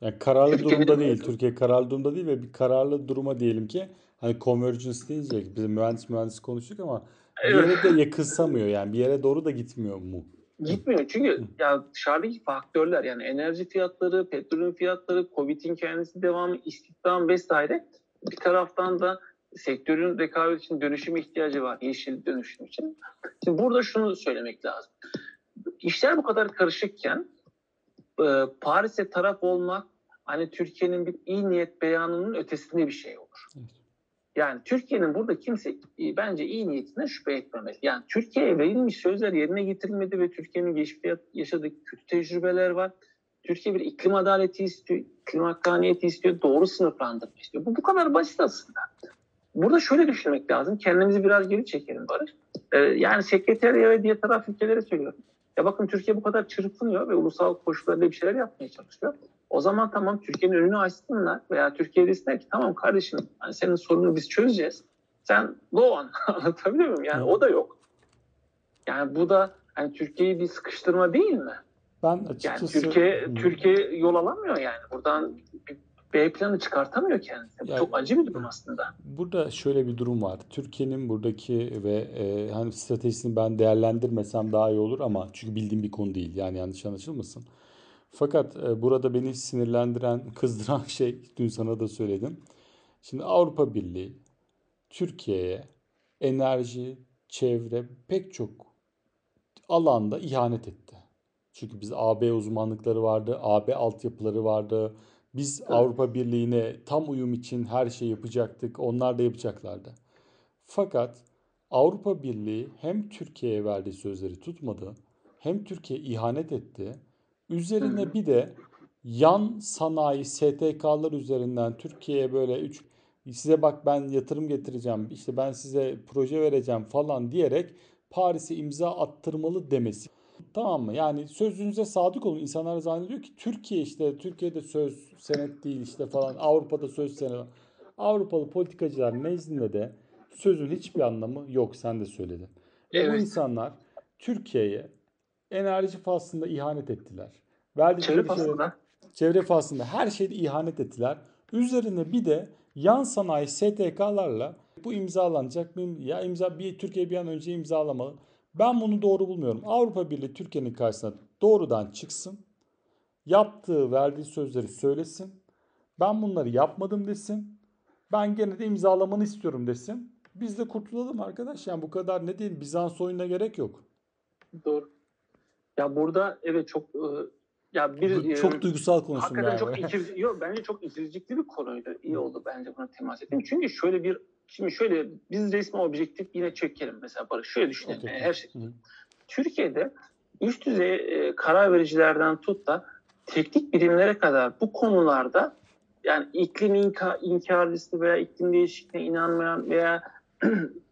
yani kararlı Türkiye'nin durumda değil. Türkiye kararlı durumda değil ve bir kararlı duruma diyelim ki hani convergence deyince biz mühendis mühendis konuştuk ama bir yere de yakınsamıyor yani bir yere doğru da gitmiyor mu? Gitmiyor çünkü ya dışarıdaki faktörler yani enerji fiyatları, petrolün fiyatları, Covid'in kendisi devamı, istihdam vesaire bir taraftan da sektörün rekabet için dönüşüm ihtiyacı var. Yeşil dönüşüm için. Şimdi burada şunu söylemek lazım. İşler bu kadar karışıkken e, Paris'e taraf olmak hani Türkiye'nin bir iyi niyet beyanının ötesinde bir şey olur. Yani Türkiye'nin burada kimse e, bence iyi niyetine şüphe etmemeli. Yani Türkiye'ye verilmiş sözler yerine getirilmedi ve Türkiye'nin geçmişte yaşadığı kötü tecrübeler var. Türkiye bir iklim adaleti istiyor, iklim hakkaniyeti istiyor, doğru sınıflandırma istiyor. Bu bu kadar basit aslında. Burada şöyle düşünmek lazım. Kendimizi biraz geri çekelim Barış. Ee, yani sekreteriye ve diğer taraf ülkelere söylüyorum. Ya bakın Türkiye bu kadar çırpınıyor ve ulusal koşullarda bir şeyler yapmaya çalışıyor. O zaman tamam Türkiye'nin önünü açsınlar veya Türkiye desinler ki tamam kardeşim hani senin sorununu biz çözeceğiz. Sen on. [LAUGHS] Anlatabiliyor muyum? Yani o da yok. Yani bu da hani Türkiye'yi bir sıkıştırma değil mi? Ben açıkçası... Yani Türkiye, Türkiye yol alamıyor yani. Buradan bir B planı çıkartamıyor kendisi. Yani, çok acı bir durum aslında. Burada şöyle bir durum var. Türkiye'nin buradaki ve e, hani stratejisini ben değerlendirmesem daha iyi olur ama çünkü bildiğim bir konu değil. Yani yanlış anlaşılmasın. Fakat e, burada beni sinirlendiren, [LAUGHS] kızdıran şey dün sana da söyledim. Şimdi Avrupa Birliği Türkiye'ye enerji, çevre pek çok alanda ihanet etti. Çünkü biz AB uzmanlıkları vardı, AB altyapıları vardı, biz evet. Avrupa Birliği'ne tam uyum için her şey yapacaktık. Onlar da yapacaklardı. Fakat Avrupa Birliği hem Türkiye'ye verdiği sözleri tutmadı, hem Türkiye ihanet etti. Üzerine bir de yan sanayi STK'lar üzerinden Türkiye'ye böyle üç size bak ben yatırım getireceğim, işte ben size proje vereceğim falan diyerek Paris'e imza attırmalı demesi. Tamam mı? Yani sözünüze sadık olun. İnsanlar zannediyor ki Türkiye işte Türkiye'de söz senet değil işte falan. Avrupa'da söz senet. Avrupalı politikacılar nezdinde de sözün hiçbir anlamı yok. Sen de söyledin. Evet. bu insanlar Türkiye'ye enerji faslında ihanet ettiler. Verdikleri çevre faslında. Çevre faslında her şeyde ihanet ettiler. Üzerine bir de yan sanayi STK'larla bu imzalanacak. Ya imza bir Türkiye bir an önce imzalamalı. Ben bunu doğru bulmuyorum. Avrupa Birliği Türkiye'nin karşısına doğrudan çıksın. Yaptığı, verdiği sözleri söylesin. Ben bunları yapmadım desin. Ben gene de imzalamanı istiyorum desin. Biz de kurtulalım arkadaş. Yani bu kadar ne diyeyim Bizans oyununa gerek yok. Doğru. Ya burada evet çok e, ya bir çok e, duygusal konuştum Hakikaten çok ikir, [LAUGHS] yok bence çok ikircikli bir konuydu. İyi oldu bence buna temas ettim. Çünkü şöyle bir Şimdi şöyle biz resmi objektif yine çekelim mesela Barış. Şöyle düşünelim. Okay. Her şey. Hı. Türkiye'de üst düzey e, karar vericilerden tut da teknik birimlere kadar bu konularda yani iklim inka, inkarcısı veya iklim değişikliğine inanmayan veya [CLEARS THROAT]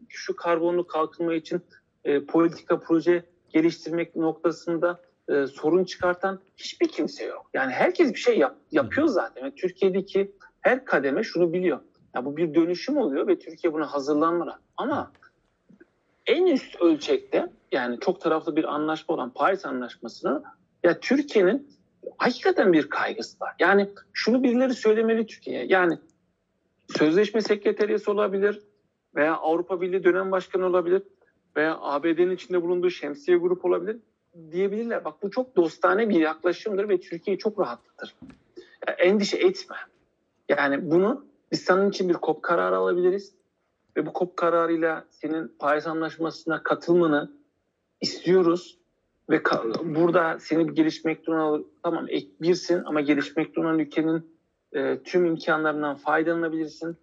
şu karbonlu kalkınma için e, politika proje geliştirmek noktasında e, sorun çıkartan hiçbir kimse yok. Yani herkes bir şey yap, yapıyor zaten. Yani Türkiye'deki her kademe şunu biliyor. Ya bu bir dönüşüm oluyor ve Türkiye buna hazırlanmalı. Ama en üst ölçekte yani çok taraflı bir anlaşma olan Paris Anlaşması'nı ya Türkiye'nin hakikaten bir kaygısı var. Yani şunu birileri söylemeli Türkiye'ye. Yani sözleşme sekreteriyesi olabilir veya Avrupa Birliği dönem başkanı olabilir veya ABD'nin içinde bulunduğu şemsiye grup olabilir diyebilirler. Bak bu çok dostane bir yaklaşımdır ve Türkiye'yi çok rahatlatır. Yani endişe etme. Yani bunu biz senin için bir kop kararı alabiliriz ve bu kop kararıyla senin Paris Anlaşması'na katılmanı istiyoruz ve burada seni gelişmekte olan tamam ek birsin ama gelişmekte olan ülkenin e, tüm imkanlarından faydalanabilirsin.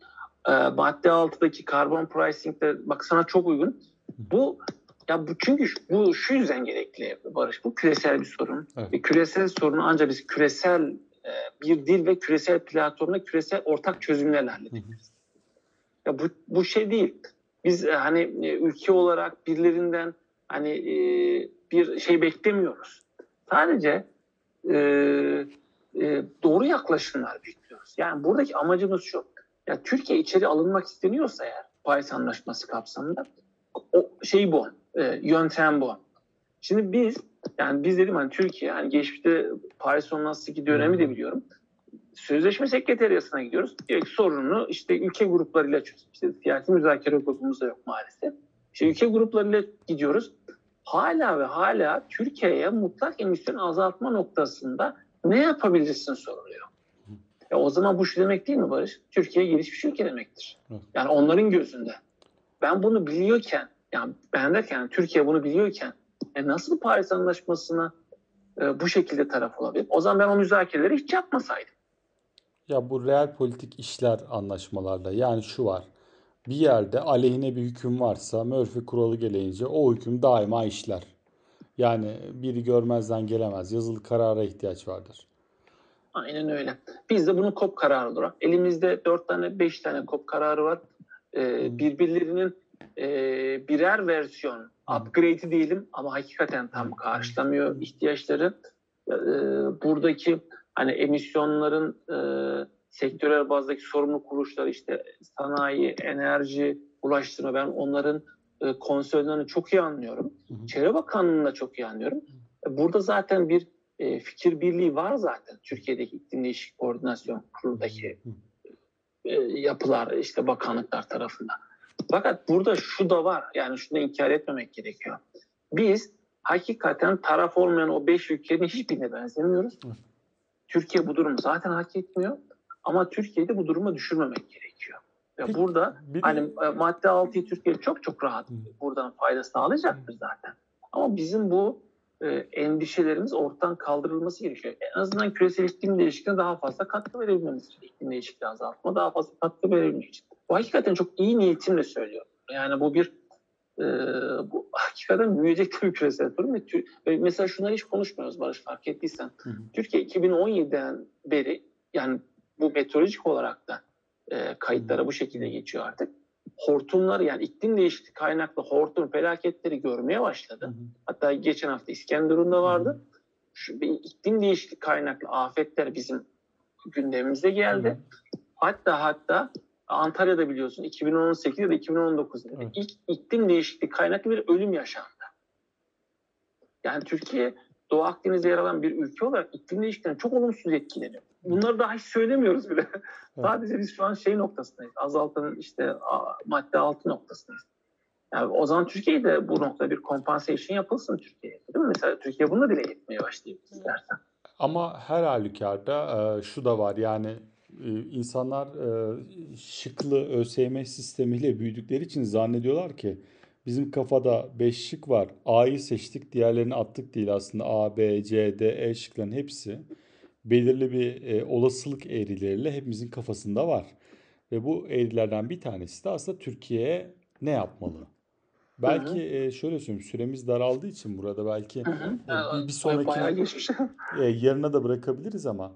E, madde altıdaki karbon pricing'de bak sana çok uygun. Bu ya bu çünkü bu şu yüzden gerekli Barış. Bu küresel bir sorun. Evet. Ve küresel sorunu ancak biz küresel e, bir dil ve küresel platformda küresel ortak çözümlerle halledebiliriz. Ya bu, bu şey değil. Biz e, hani e, ülke olarak birilerinden hani e, bir şey beklemiyoruz. Sadece e, e, doğru yaklaşımlar bekliyoruz. Yani buradaki amacımız şu. Ya Türkiye içeri alınmak isteniyorsa eğer Paris Anlaşması kapsamında o şey bu. E, yöntem bu. Şimdi biz yani biz dedim hani Türkiye hani geçmişte Paris Anlaşması dönemi de biliyorum. Sözleşme sekreteriyasına gidiyoruz. Diyor ki sorununu işte ülke gruplarıyla çöz. İşte siyasi müzakere grubumuzda yok maalesef. İşte ülke gruplarıyla gidiyoruz. Hala ve hala Türkiye'ye mutlak emisyon azaltma noktasında ne yapabilirsin soruluyor. Ya o zaman bu şu demek değil mi Barış? Türkiye gelişmiş ülke demektir. Yani onların gözünde. Ben bunu biliyorken, yani ben derken Türkiye bunu biliyorken e nasıl Paris Anlaşması'na e, bu şekilde taraf olabilir? O zaman ben o müzakereleri hiç yapmasaydım. Ya bu real politik işler anlaşmalarda yani şu var. Bir yerde aleyhine bir hüküm varsa Murphy kuralı gelince o hüküm daima işler. Yani biri görmezden gelemez. Yazılı karara ihtiyaç vardır. Aynen öyle. Biz de bunu KOP kararı olarak elimizde 4 tane 5 tane KOP kararı var. Ee, birbirlerinin e, birer versiyon upgrade'i diyelim ama hakikaten tam karşılamıyor ihtiyaçları. Ee, buradaki hani emisyonların e, sektörel bazdaki sorumlu kuruluşlar işte sanayi, enerji, ulaştırma ben onların e, konsörlerini çok iyi anlıyorum. Hı hı. Çevre Bakanlığı'nı da çok iyi anlıyorum. Burada zaten bir e, fikir birliği var zaten Türkiye'deki iklim değişikliği koordinasyon kurulundaki e, yapılar işte bakanlıklar tarafından. Fakat burada şu da var yani şunu inkar etmemek gerekiyor. Biz hakikaten taraf olmayan o beş ülkenin hiçbirine benzemiyoruz. Hı. Türkiye bu durumu zaten hak etmiyor. Ama Türkiye'de bu duruma düşürmemek gerekiyor. Ve Peki, burada bir hani de... madde 6'yı Türkiye çok çok rahat Hı. buradan fayda sağlayacaktır zaten. Ama bizim bu e, endişelerimiz ortadan kaldırılması gerekiyor. En azından küresel iklim değişikliğine daha fazla katkı verebilmemiz için. İklim değişikliği azaltma daha fazla katkı verebilmek için. Bu hakikaten çok iyi niyetimle söylüyorum. Yani bu bir e, bu hakikaten büyüyecek bir küresel sorun. Ve mesela şunları hiç konuşmuyoruz Barış fark ettiysen. Hı hı. Türkiye 2017'den beri yani bu meteorolojik olarak da e, kayıtlara bu şekilde geçiyor artık. Hortumlar yani iklim değişikliği kaynaklı hortum felaketleri görmeye başladı. Hı hı. Hatta geçen hafta İskenderun'da vardı. Hı hı. Şu iklim değişikliği kaynaklı afetler bizim gündemimize geldi. Hı hı. Hatta hatta Antalya'da biliyorsun 2018 ya da 2019'da evet. ilk iklim değişikliği kaynaklı bir ölüm yaşandı. Yani Türkiye Doğu Akdeniz'de yer alan bir ülke olarak iklim değişikliğinden çok olumsuz etkileniyor. Bunları daha hiç söylemiyoruz bile. Evet. Sadece biz şu an şey noktasındayız. Azaltının işte madde altı noktasındayız. Yani o zaman Türkiye'de bu noktada bir compensation yapılsın Türkiye'ye. Değil mi? Mesela Türkiye bunu dile getirmeye başlayabilir istersen. Ama her halükarda şu da var yani insanlar şıklı ÖSYM sistemiyle büyüdükleri için zannediyorlar ki bizim kafada 5 şık var. A'yı seçtik diğerlerini attık değil aslında A, B, C, D, E şıkların hepsi belirli bir e, olasılık eğrileriyle hepimizin kafasında var. Ve bu eğrilerden bir tanesi de aslında Türkiye ne yapmalı? Belki e, şöyle söyleyeyim süremiz daraldığı için burada belki e, bir, bir sonraki e, yarına da bırakabiliriz ama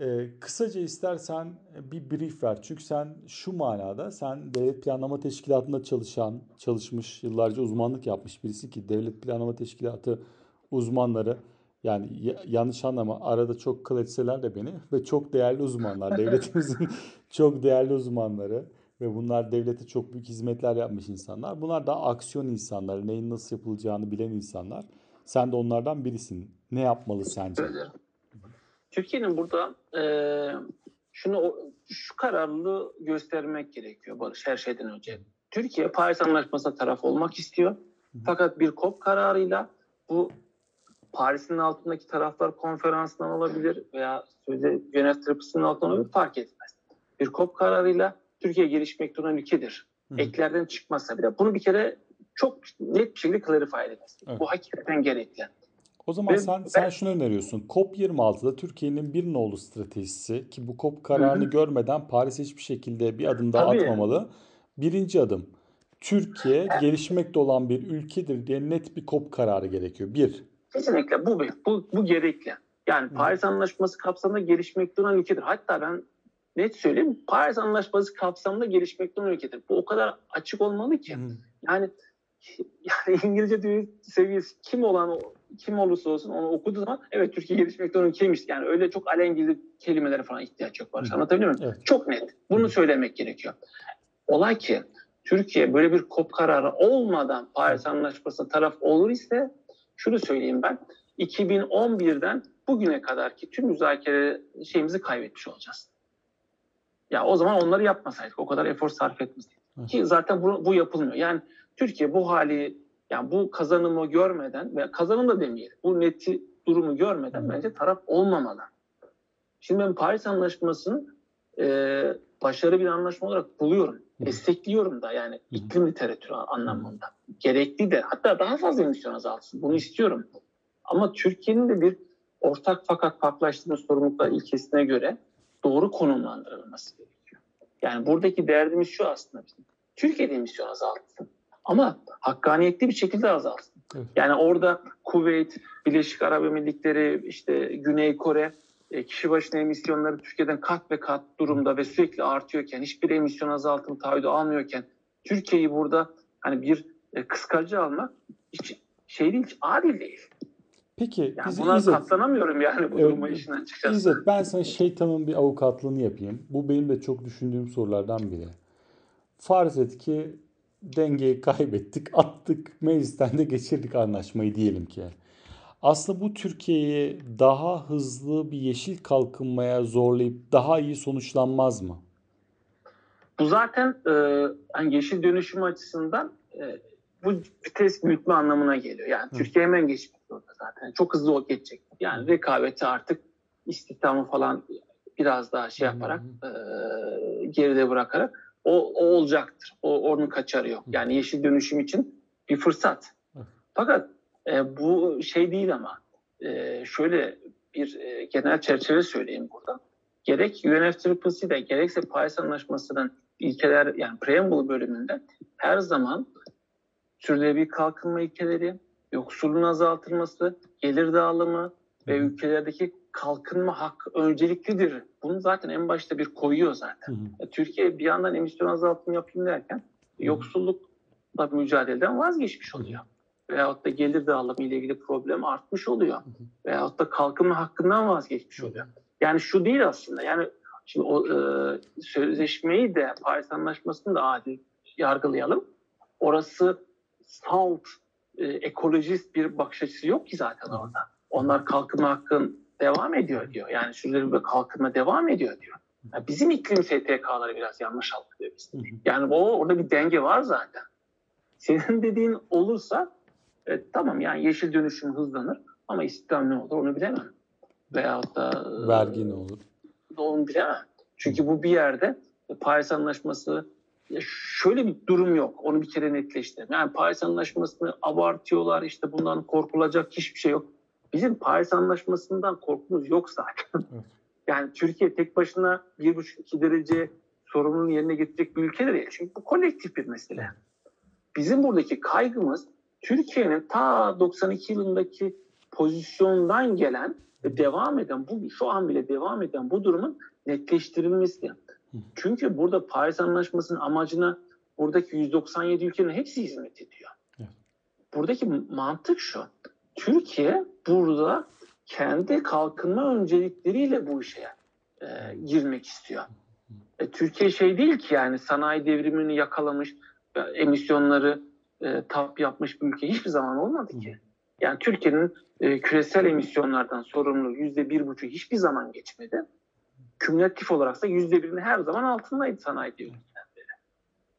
e, kısaca istersen bir brief ver. Çünkü sen şu manada sen devlet planlama teşkilatında çalışan, çalışmış, yıllarca uzmanlık yapmış birisi ki devlet planlama teşkilatı uzmanları yani yanlış anlama arada çok kıl etseler de beni [LAUGHS] ve çok değerli uzmanlar devletimizin [LAUGHS] çok değerli uzmanları ve bunlar devlete çok büyük hizmetler yapmış insanlar. Bunlar da aksiyon insanları, neyin nasıl yapılacağını bilen insanlar. Sen de onlardan birisin. Ne yapmalı sence? Türkiye'nin burada e, şunu şu kararlılığı göstermek gerekiyor Barış her şeyden önce. Türkiye Paris Anlaşması'na taraf olmak istiyor. Fakat bir COP kararıyla bu Paris'in altındaki taraflar konferansından olabilir veya sözde Genel Tırpısı'nın altından olabilir fark etmez. Bir COP kararıyla Türkiye gelişmekte olan ülkedir. Hı. Eklerden çıkmazsa bile bunu bir kere çok net bir şekilde clarify edemez. Evet. Bu hakikaten gerekli. O zaman Ve sen, sen ben, şunu öneriyorsun. COP26'da Türkiye'nin bir nolu stratejisi ki bu COP kararını hı. görmeden Paris hiçbir şekilde bir adım daha Tabii. atmamalı. Birinci adım. Türkiye gelişmekte olan bir ülkedir diye net bir COP kararı gerekiyor. Bir. Kesinlikle bu bu, bu gerekli. Yani Paris Anlaşması kapsamında gelişmekte olan ülkedir. Hatta ben net söyleyeyim Paris Anlaşması kapsamında gelişmekte olan ülkedir. Bu o kadar açık olmalı ki. Yani [LAUGHS] yani İngilizce dil seviyesi kim olan kim olursa olsun onu okuduğu zaman evet Türkiye gelişmekte olan ülkeymiş. Yani öyle çok alengili kelimelere falan ihtiyaç yok. Barış. Anlatabiliyor muyum? Evet. Çok net. Bunu söylemek gerekiyor. Olay ki Türkiye böyle bir kop kararı olmadan Paris Anlaşması'na taraf olur ise şunu söyleyeyim ben. 2011'den bugüne kadar ki tüm müzakere şeyimizi kaybetmiş olacağız. Ya o zaman onları yapmasaydık, o kadar efor sarf etmeseydik. Ki zaten bu, bu yapılmıyor. Yani Türkiye bu hali, yani bu kazanımı görmeden veya kazanım da demeyelim, bu neti durumu görmeden bence taraf olmamalı. Şimdi ben Paris Anlaşması'nı e, başarılı bir anlaşma olarak buluyorum. Destekliyorum da yani iklim literatürü anlamında. Gerekli de hatta daha fazla emisyon azaltsın. Bunu istiyorum. Ama Türkiye'nin de bir ortak fakat farklılaştırma sorumluluklar ilkesine göre doğru konumlandırılması gerekiyor. Yani buradaki derdimiz şu aslında bizim. Türkiye'de emisyon azaltsın. Ama hakkaniyetli bir şekilde azalsın. Evet. Yani orada Kuveyt, Birleşik Arap Emirlikleri, işte Güney Kore e, kişi başına emisyonları Türkiye'den kat ve kat durumda ve sürekli artıyorken, hiçbir emisyon azaltım taahhüdü almıyorken Türkiye'yi burada hani bir e, kıskacı almak hiç şey değil, adil değil. Peki yani buna İzzet, katlanamıyorum yani bu evet, duruma işinden çıkacağız. İzzet ben sana şeytanın bir avukatlığını yapayım. Bu benim de çok düşündüğüm sorulardan biri. Farz et ki dengeyi kaybettik, attık, meclisten de geçirdik anlaşmayı diyelim ki. Aslında bu Türkiye'yi daha hızlı bir yeşil kalkınmaya zorlayıp daha iyi sonuçlanmaz mı? Bu zaten e, yani yeşil dönüşüm açısından e, bu vites büyütme anlamına geliyor. Yani Hı. Türkiye hemen geçmek zorunda zaten. Çok hızlı o geçecek. Yani rekabeti artık istihdamı falan biraz daha şey yaparak e, geride bırakarak o, o olacaktır. O onun kaçarı yok. Yani yeşil dönüşüm için bir fırsat. Fakat e, bu şey değil ama e, şöyle bir e, genel çerçeve söyleyeyim burada. Gerek UNFCCC'de gerekse Paris Anlaşması'nın ilkeler yani preamble bölümünde her zaman sürdürülebilir kalkınma ilkeleri, yoksulluğun azaltılması, gelir dağılımı ve ülkelerdeki kalkınma hakkı önceliklidir. Bunu zaten en başta bir koyuyor zaten. Hı hı. E, Türkiye bir yandan emisyon azaltımı yapayım derken yoksullukla mücadeleden vazgeçmiş oluyor. Veyahut da gelir dağılımı ile ilgili problem artmış oluyor. Hı hı. Veyahut da kalkınma hakkından vazgeçmiş oluyor. Yani şu değil aslında. Yani şimdi o e, sözleşmeyi de Paris Anlaşması'nı da adil yargılayalım. Orası salt, e, ekolojist bir bakış açısı yok ki zaten orada. Onlar kalkınma hakkın devam ediyor diyor. Yani sürdürülebilir kalkınma devam ediyor diyor. Yani bizim iklim STK'ları biraz yanlış algılıyor biz. Yani o orada bir denge var zaten. Senin dediğin olursa e, tamam yani yeşil dönüşüm hızlanır ama istihdam ne olur onu bilemem. Veyahut da vergi ne olur? Onu bilemem. Çünkü bu bir yerde Paris Anlaşması şöyle bir durum yok. Onu bir kere netleştirelim. Yani Paris Anlaşması'nı abartıyorlar. İşte bundan korkulacak hiçbir şey yok. Bizim Paris Anlaşması'ndan korkumuz yok zaten. [LAUGHS] Yani Türkiye tek başına 1,5-2 derece sorunun yerine getirecek bir ülke değil. Çünkü bu kolektif bir mesele. Bizim buradaki kaygımız Türkiye'nin ta 92 yılındaki pozisyondan gelen ve devam eden, bu şu an bile devam eden bu durumun netleştirilmesi. Çünkü burada Paris Anlaşması'nın amacına buradaki 197 ülkenin hepsi hizmet ediyor. Buradaki mantık şu. Türkiye burada kendi kalkınma öncelikleriyle bu işe e, girmek istiyor. E, Türkiye şey değil ki yani sanayi devrimini yakalamış, e, emisyonları e, tap yapmış bir ülke hiçbir zaman olmadı ki. Yani Türkiye'nin e, küresel emisyonlardan sorumlu yüzde bir buçuk hiçbir zaman geçmedi. Kümülatif olarak da yüzde birinin her zaman altındaydı sanayi devriminden beri.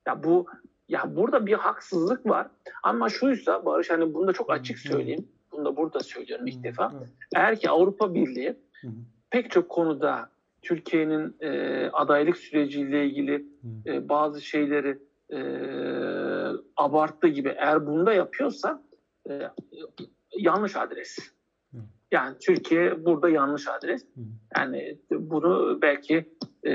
Ya bu ya burada bir haksızlık var. Ama şuysa Barış hani bunu da çok açık söyleyeyim. Bunu da burada söylüyorum ilk defa. Eğer ki Avrupa Birliği pek çok konuda Türkiye'nin e, adaylık süreciyle ilgili e, bazı şeyleri e, abarttığı gibi eğer bunda yapıyorsa e, yanlış adres. Yani Türkiye burada yanlış adres. Yani bunu belki e,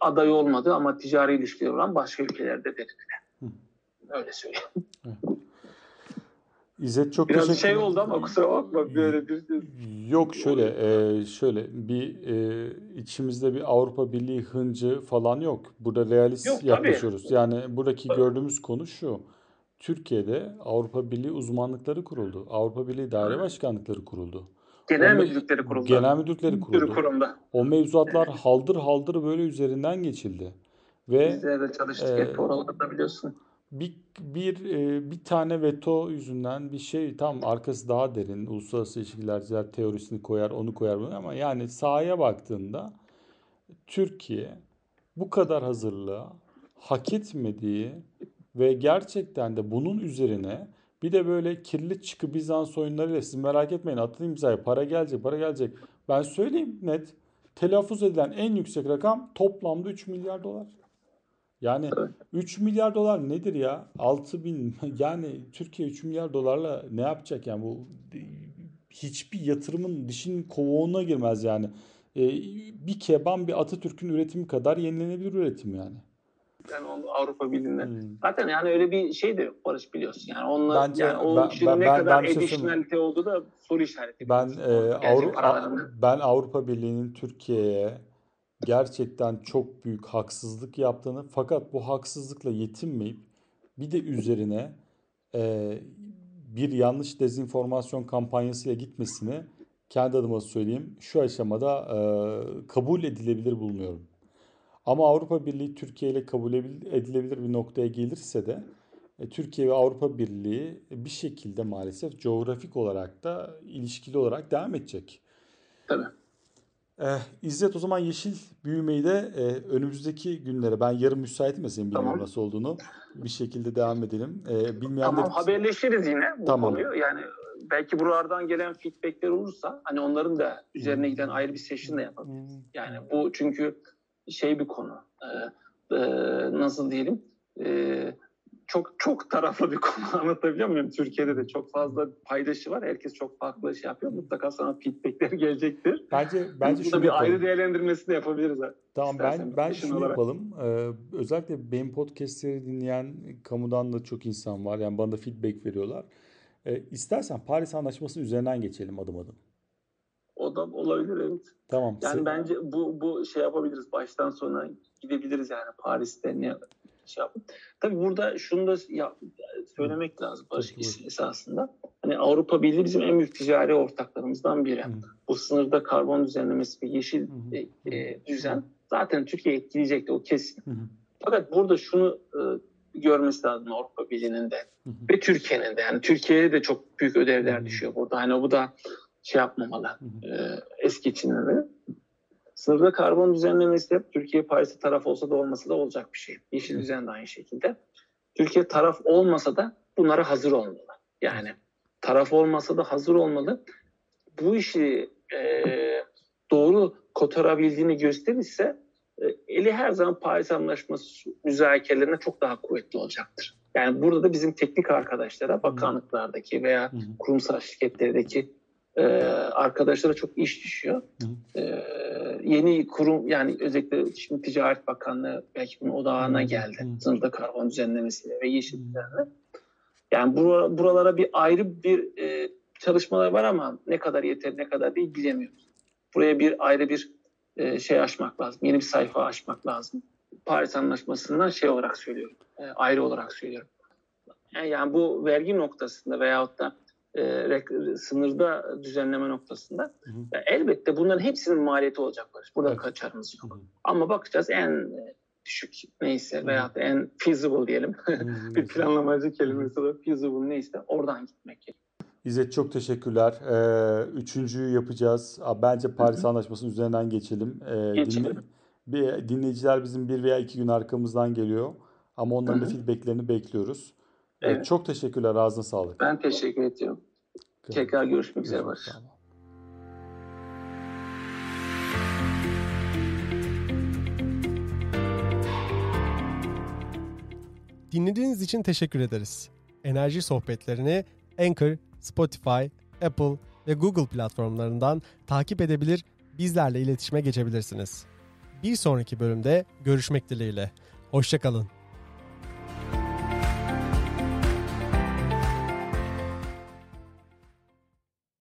aday olmadı ama ticari ilişkiler olan başka ülkelerde denediler. Öyle söyleyeyim. İzzet çok Biraz teşekkür şey oldu ama kusura bakma böyle bir Yok şöyle e, şöyle bir e, içimizde bir Avrupa Birliği hıncı falan yok. Burada realist Yok, tabii. yaklaşıyoruz. Yani buradaki gördüğümüz konu şu. Türkiye'de Avrupa Birliği uzmanlıkları kuruldu. Avrupa Birliği daire başkanlıkları kuruldu. genel O müdürlükleri kuruldu. Genel müdürlükleri kuruldu. kurumda. O mevzuatlar haldır haldır böyle üzerinden geçildi. Ve Bizde de çalıştık e, hep oralarda biliyorsun. bir bir e, bir tane veto yüzünden bir şey tam arkası daha derin uluslararası ilişkiler teorisini koyar onu koyar bunu ama yani sahaya baktığında Türkiye bu kadar hazırlığa hak etmediği ve gerçekten de bunun üzerine bir de böyle kirli çıkı Bizans oyunlarıyla siz merak etmeyin atın imzaya para gelecek para gelecek. Ben söyleyeyim net telaffuz edilen en yüksek rakam toplamda 3 milyar dolar. Yani 3 milyar dolar nedir ya? 6 bin [LAUGHS] yani Türkiye 3 milyar dolarla ne yapacak yani bu hiçbir yatırımın dişinin kovuğuna girmez yani. Ee, bir keban bir Atatürk'ün üretimi kadar yenilenebilir üretim yani. Yani Avrupa Birliği'nde. Hmm. Zaten yani öyle bir şey de yok Barış biliyorsun. Yani onlar Bence- yani o ben- işin ben- ne ben- kadar bir şey additionalite olduğu da soru işareti. Ben e, O gelecek Avru- paralarında. ben Avrupa Birliği'nin Türkiye'ye gerçekten çok büyük haksızlık yaptığını fakat bu haksızlıkla yetinmeyip bir de üzerine e, bir yanlış dezenformasyon kampanyasıyla gitmesini kendi adıma söyleyeyim şu aşamada e, kabul edilebilir bulmuyorum. Ama Avrupa Birliği Türkiye ile kabul edilebilir bir noktaya gelirse de e, Türkiye ve Avrupa Birliği bir şekilde maalesef coğrafik olarak da ilişkili olarak devam edecek. Tabii. Eh, İzzet o zaman yeşil büyümeyi de eh, önümüzdeki günlere ben yarın müsaitim ya senin bilmiyorum Tamam. nasıl olduğunu bir şekilde devam edelim. Eh, bilmeyenler Tamam haberleşiriz yine bu Tamam. konuyu. Yani belki buralardan gelen feedbackler olursa hani onların da üzerine giden ayrı bir session de yapalım. Yani bu çünkü şey bir konu. Ee, e, nasıl diyelim? Ee, çok çok taraflı bir [LAUGHS] konu anlatabiliyor muyum? Türkiye'de de çok fazla paydaşı var. Herkes çok farklı şey yapıyor. Mutlaka sana feedbackler [LAUGHS] gelecektir. Bence bence şunu bir yapalım. ayrı değerlendirmesini de yapabiliriz. Tamam İstersen ben ben şunu olarak. yapalım. Ee, özellikle benim podcastleri dinleyen kamudan da çok insan var. Yani bana da feedback veriyorlar. Ee, istersen Paris Anlaşması'nın üzerinden geçelim adım adım. O da olabilir evet. Tamam. Yani se- bence bu bu şey yapabiliriz. Baştan sona gidebiliriz yani Paris'te ne şey yapıp. Tabii burada şunu da ya, söylemek lazım Barış buyur. esasında. Hani Avrupa Birliği bizim en büyük ticari ortaklarımızdan biri. Hı. Bu sınırda karbon düzenlemesi ve yeşil Hı e, e, düzen zaten Türkiye etkileyecekti o kesin. Hı. Fakat burada şunu e, görmesi lazım Avrupa Birliği'nin de Hı hı. ve Türkiye'nin de. Yani Türkiye'ye de çok büyük ödevler hı. düşüyor burada. Hani bu da şey yapmamalı, e, es geçilmemeli. Sınırda karbon düzenlemesi de Türkiye Paris'e taraf olsa da olmasa da olacak bir şey. Yeşil düzen de aynı şekilde. Türkiye taraf olmasa da bunlara hazır olmalı. Yani taraf olmasa da hazır olmalı. Bu işi e, doğru kotarabildiğini gösterirse e, eli her zaman Paris Anlaşması müzakerelerine çok daha kuvvetli olacaktır. Yani burada da bizim teknik arkadaşlara, bakanlıklardaki veya kurumsal şirketlerdeki e, arkadaşlara çok iş düşüyor. E, yeni kurum yani özellikle şimdi Ticaret Bakanlığı belki bunun odağına geldi. Sınırda karbon düzenlemesiyle ve yeşil düzenle. Yani bura- buralara bir ayrı bir e, çalışmalar var ama ne kadar yeter ne kadar değil bilemiyoruz. Buraya bir ayrı bir e, şey açmak lazım. Yeni bir sayfa açmak lazım. Paris Anlaşması'ndan şey olarak söylüyorum. e, ayrı olarak söylüyorum. Yani, yani bu vergi noktasında veyahut da e, sınırda düzenleme noktasında Hı hı. elbette bunların hepsinin maliyeti olacak. Barış. Burada Evet. kaçarımız Hı yok. hı. Ama bakacağız en e, düşük neyse Hı. da en feasible diyelim. Hı hı. [LAUGHS] bir planlamacı kelimesi de feasible neyse oradan gitmek gerekiyor. İzzet çok teşekkürler. Ee, üçüncüyü yapacağız. Bence Paris Anlaşması'nın üzerinden geçelim. Ee, Geçelim. bir, dinleyiciler bizim bir veya iki gün arkamızdan geliyor. Ama onların da Hı hı. feedbacklerini bekliyoruz. Ee, Evet. çok teşekkürler. Ağzına sağlık. Ben teşekkür ediyorum. Tekrar görüşmek üzere Barış. Görüşmek. Dinlediğiniz için teşekkür ederiz. Enerji sohbetlerini Anchor, Spotify, Apple ve Google platformlarından takip edebilir, bizlerle iletişime geçebilirsiniz. Bir sonraki bölümde görüşmek dileğiyle. Hoşçakalın.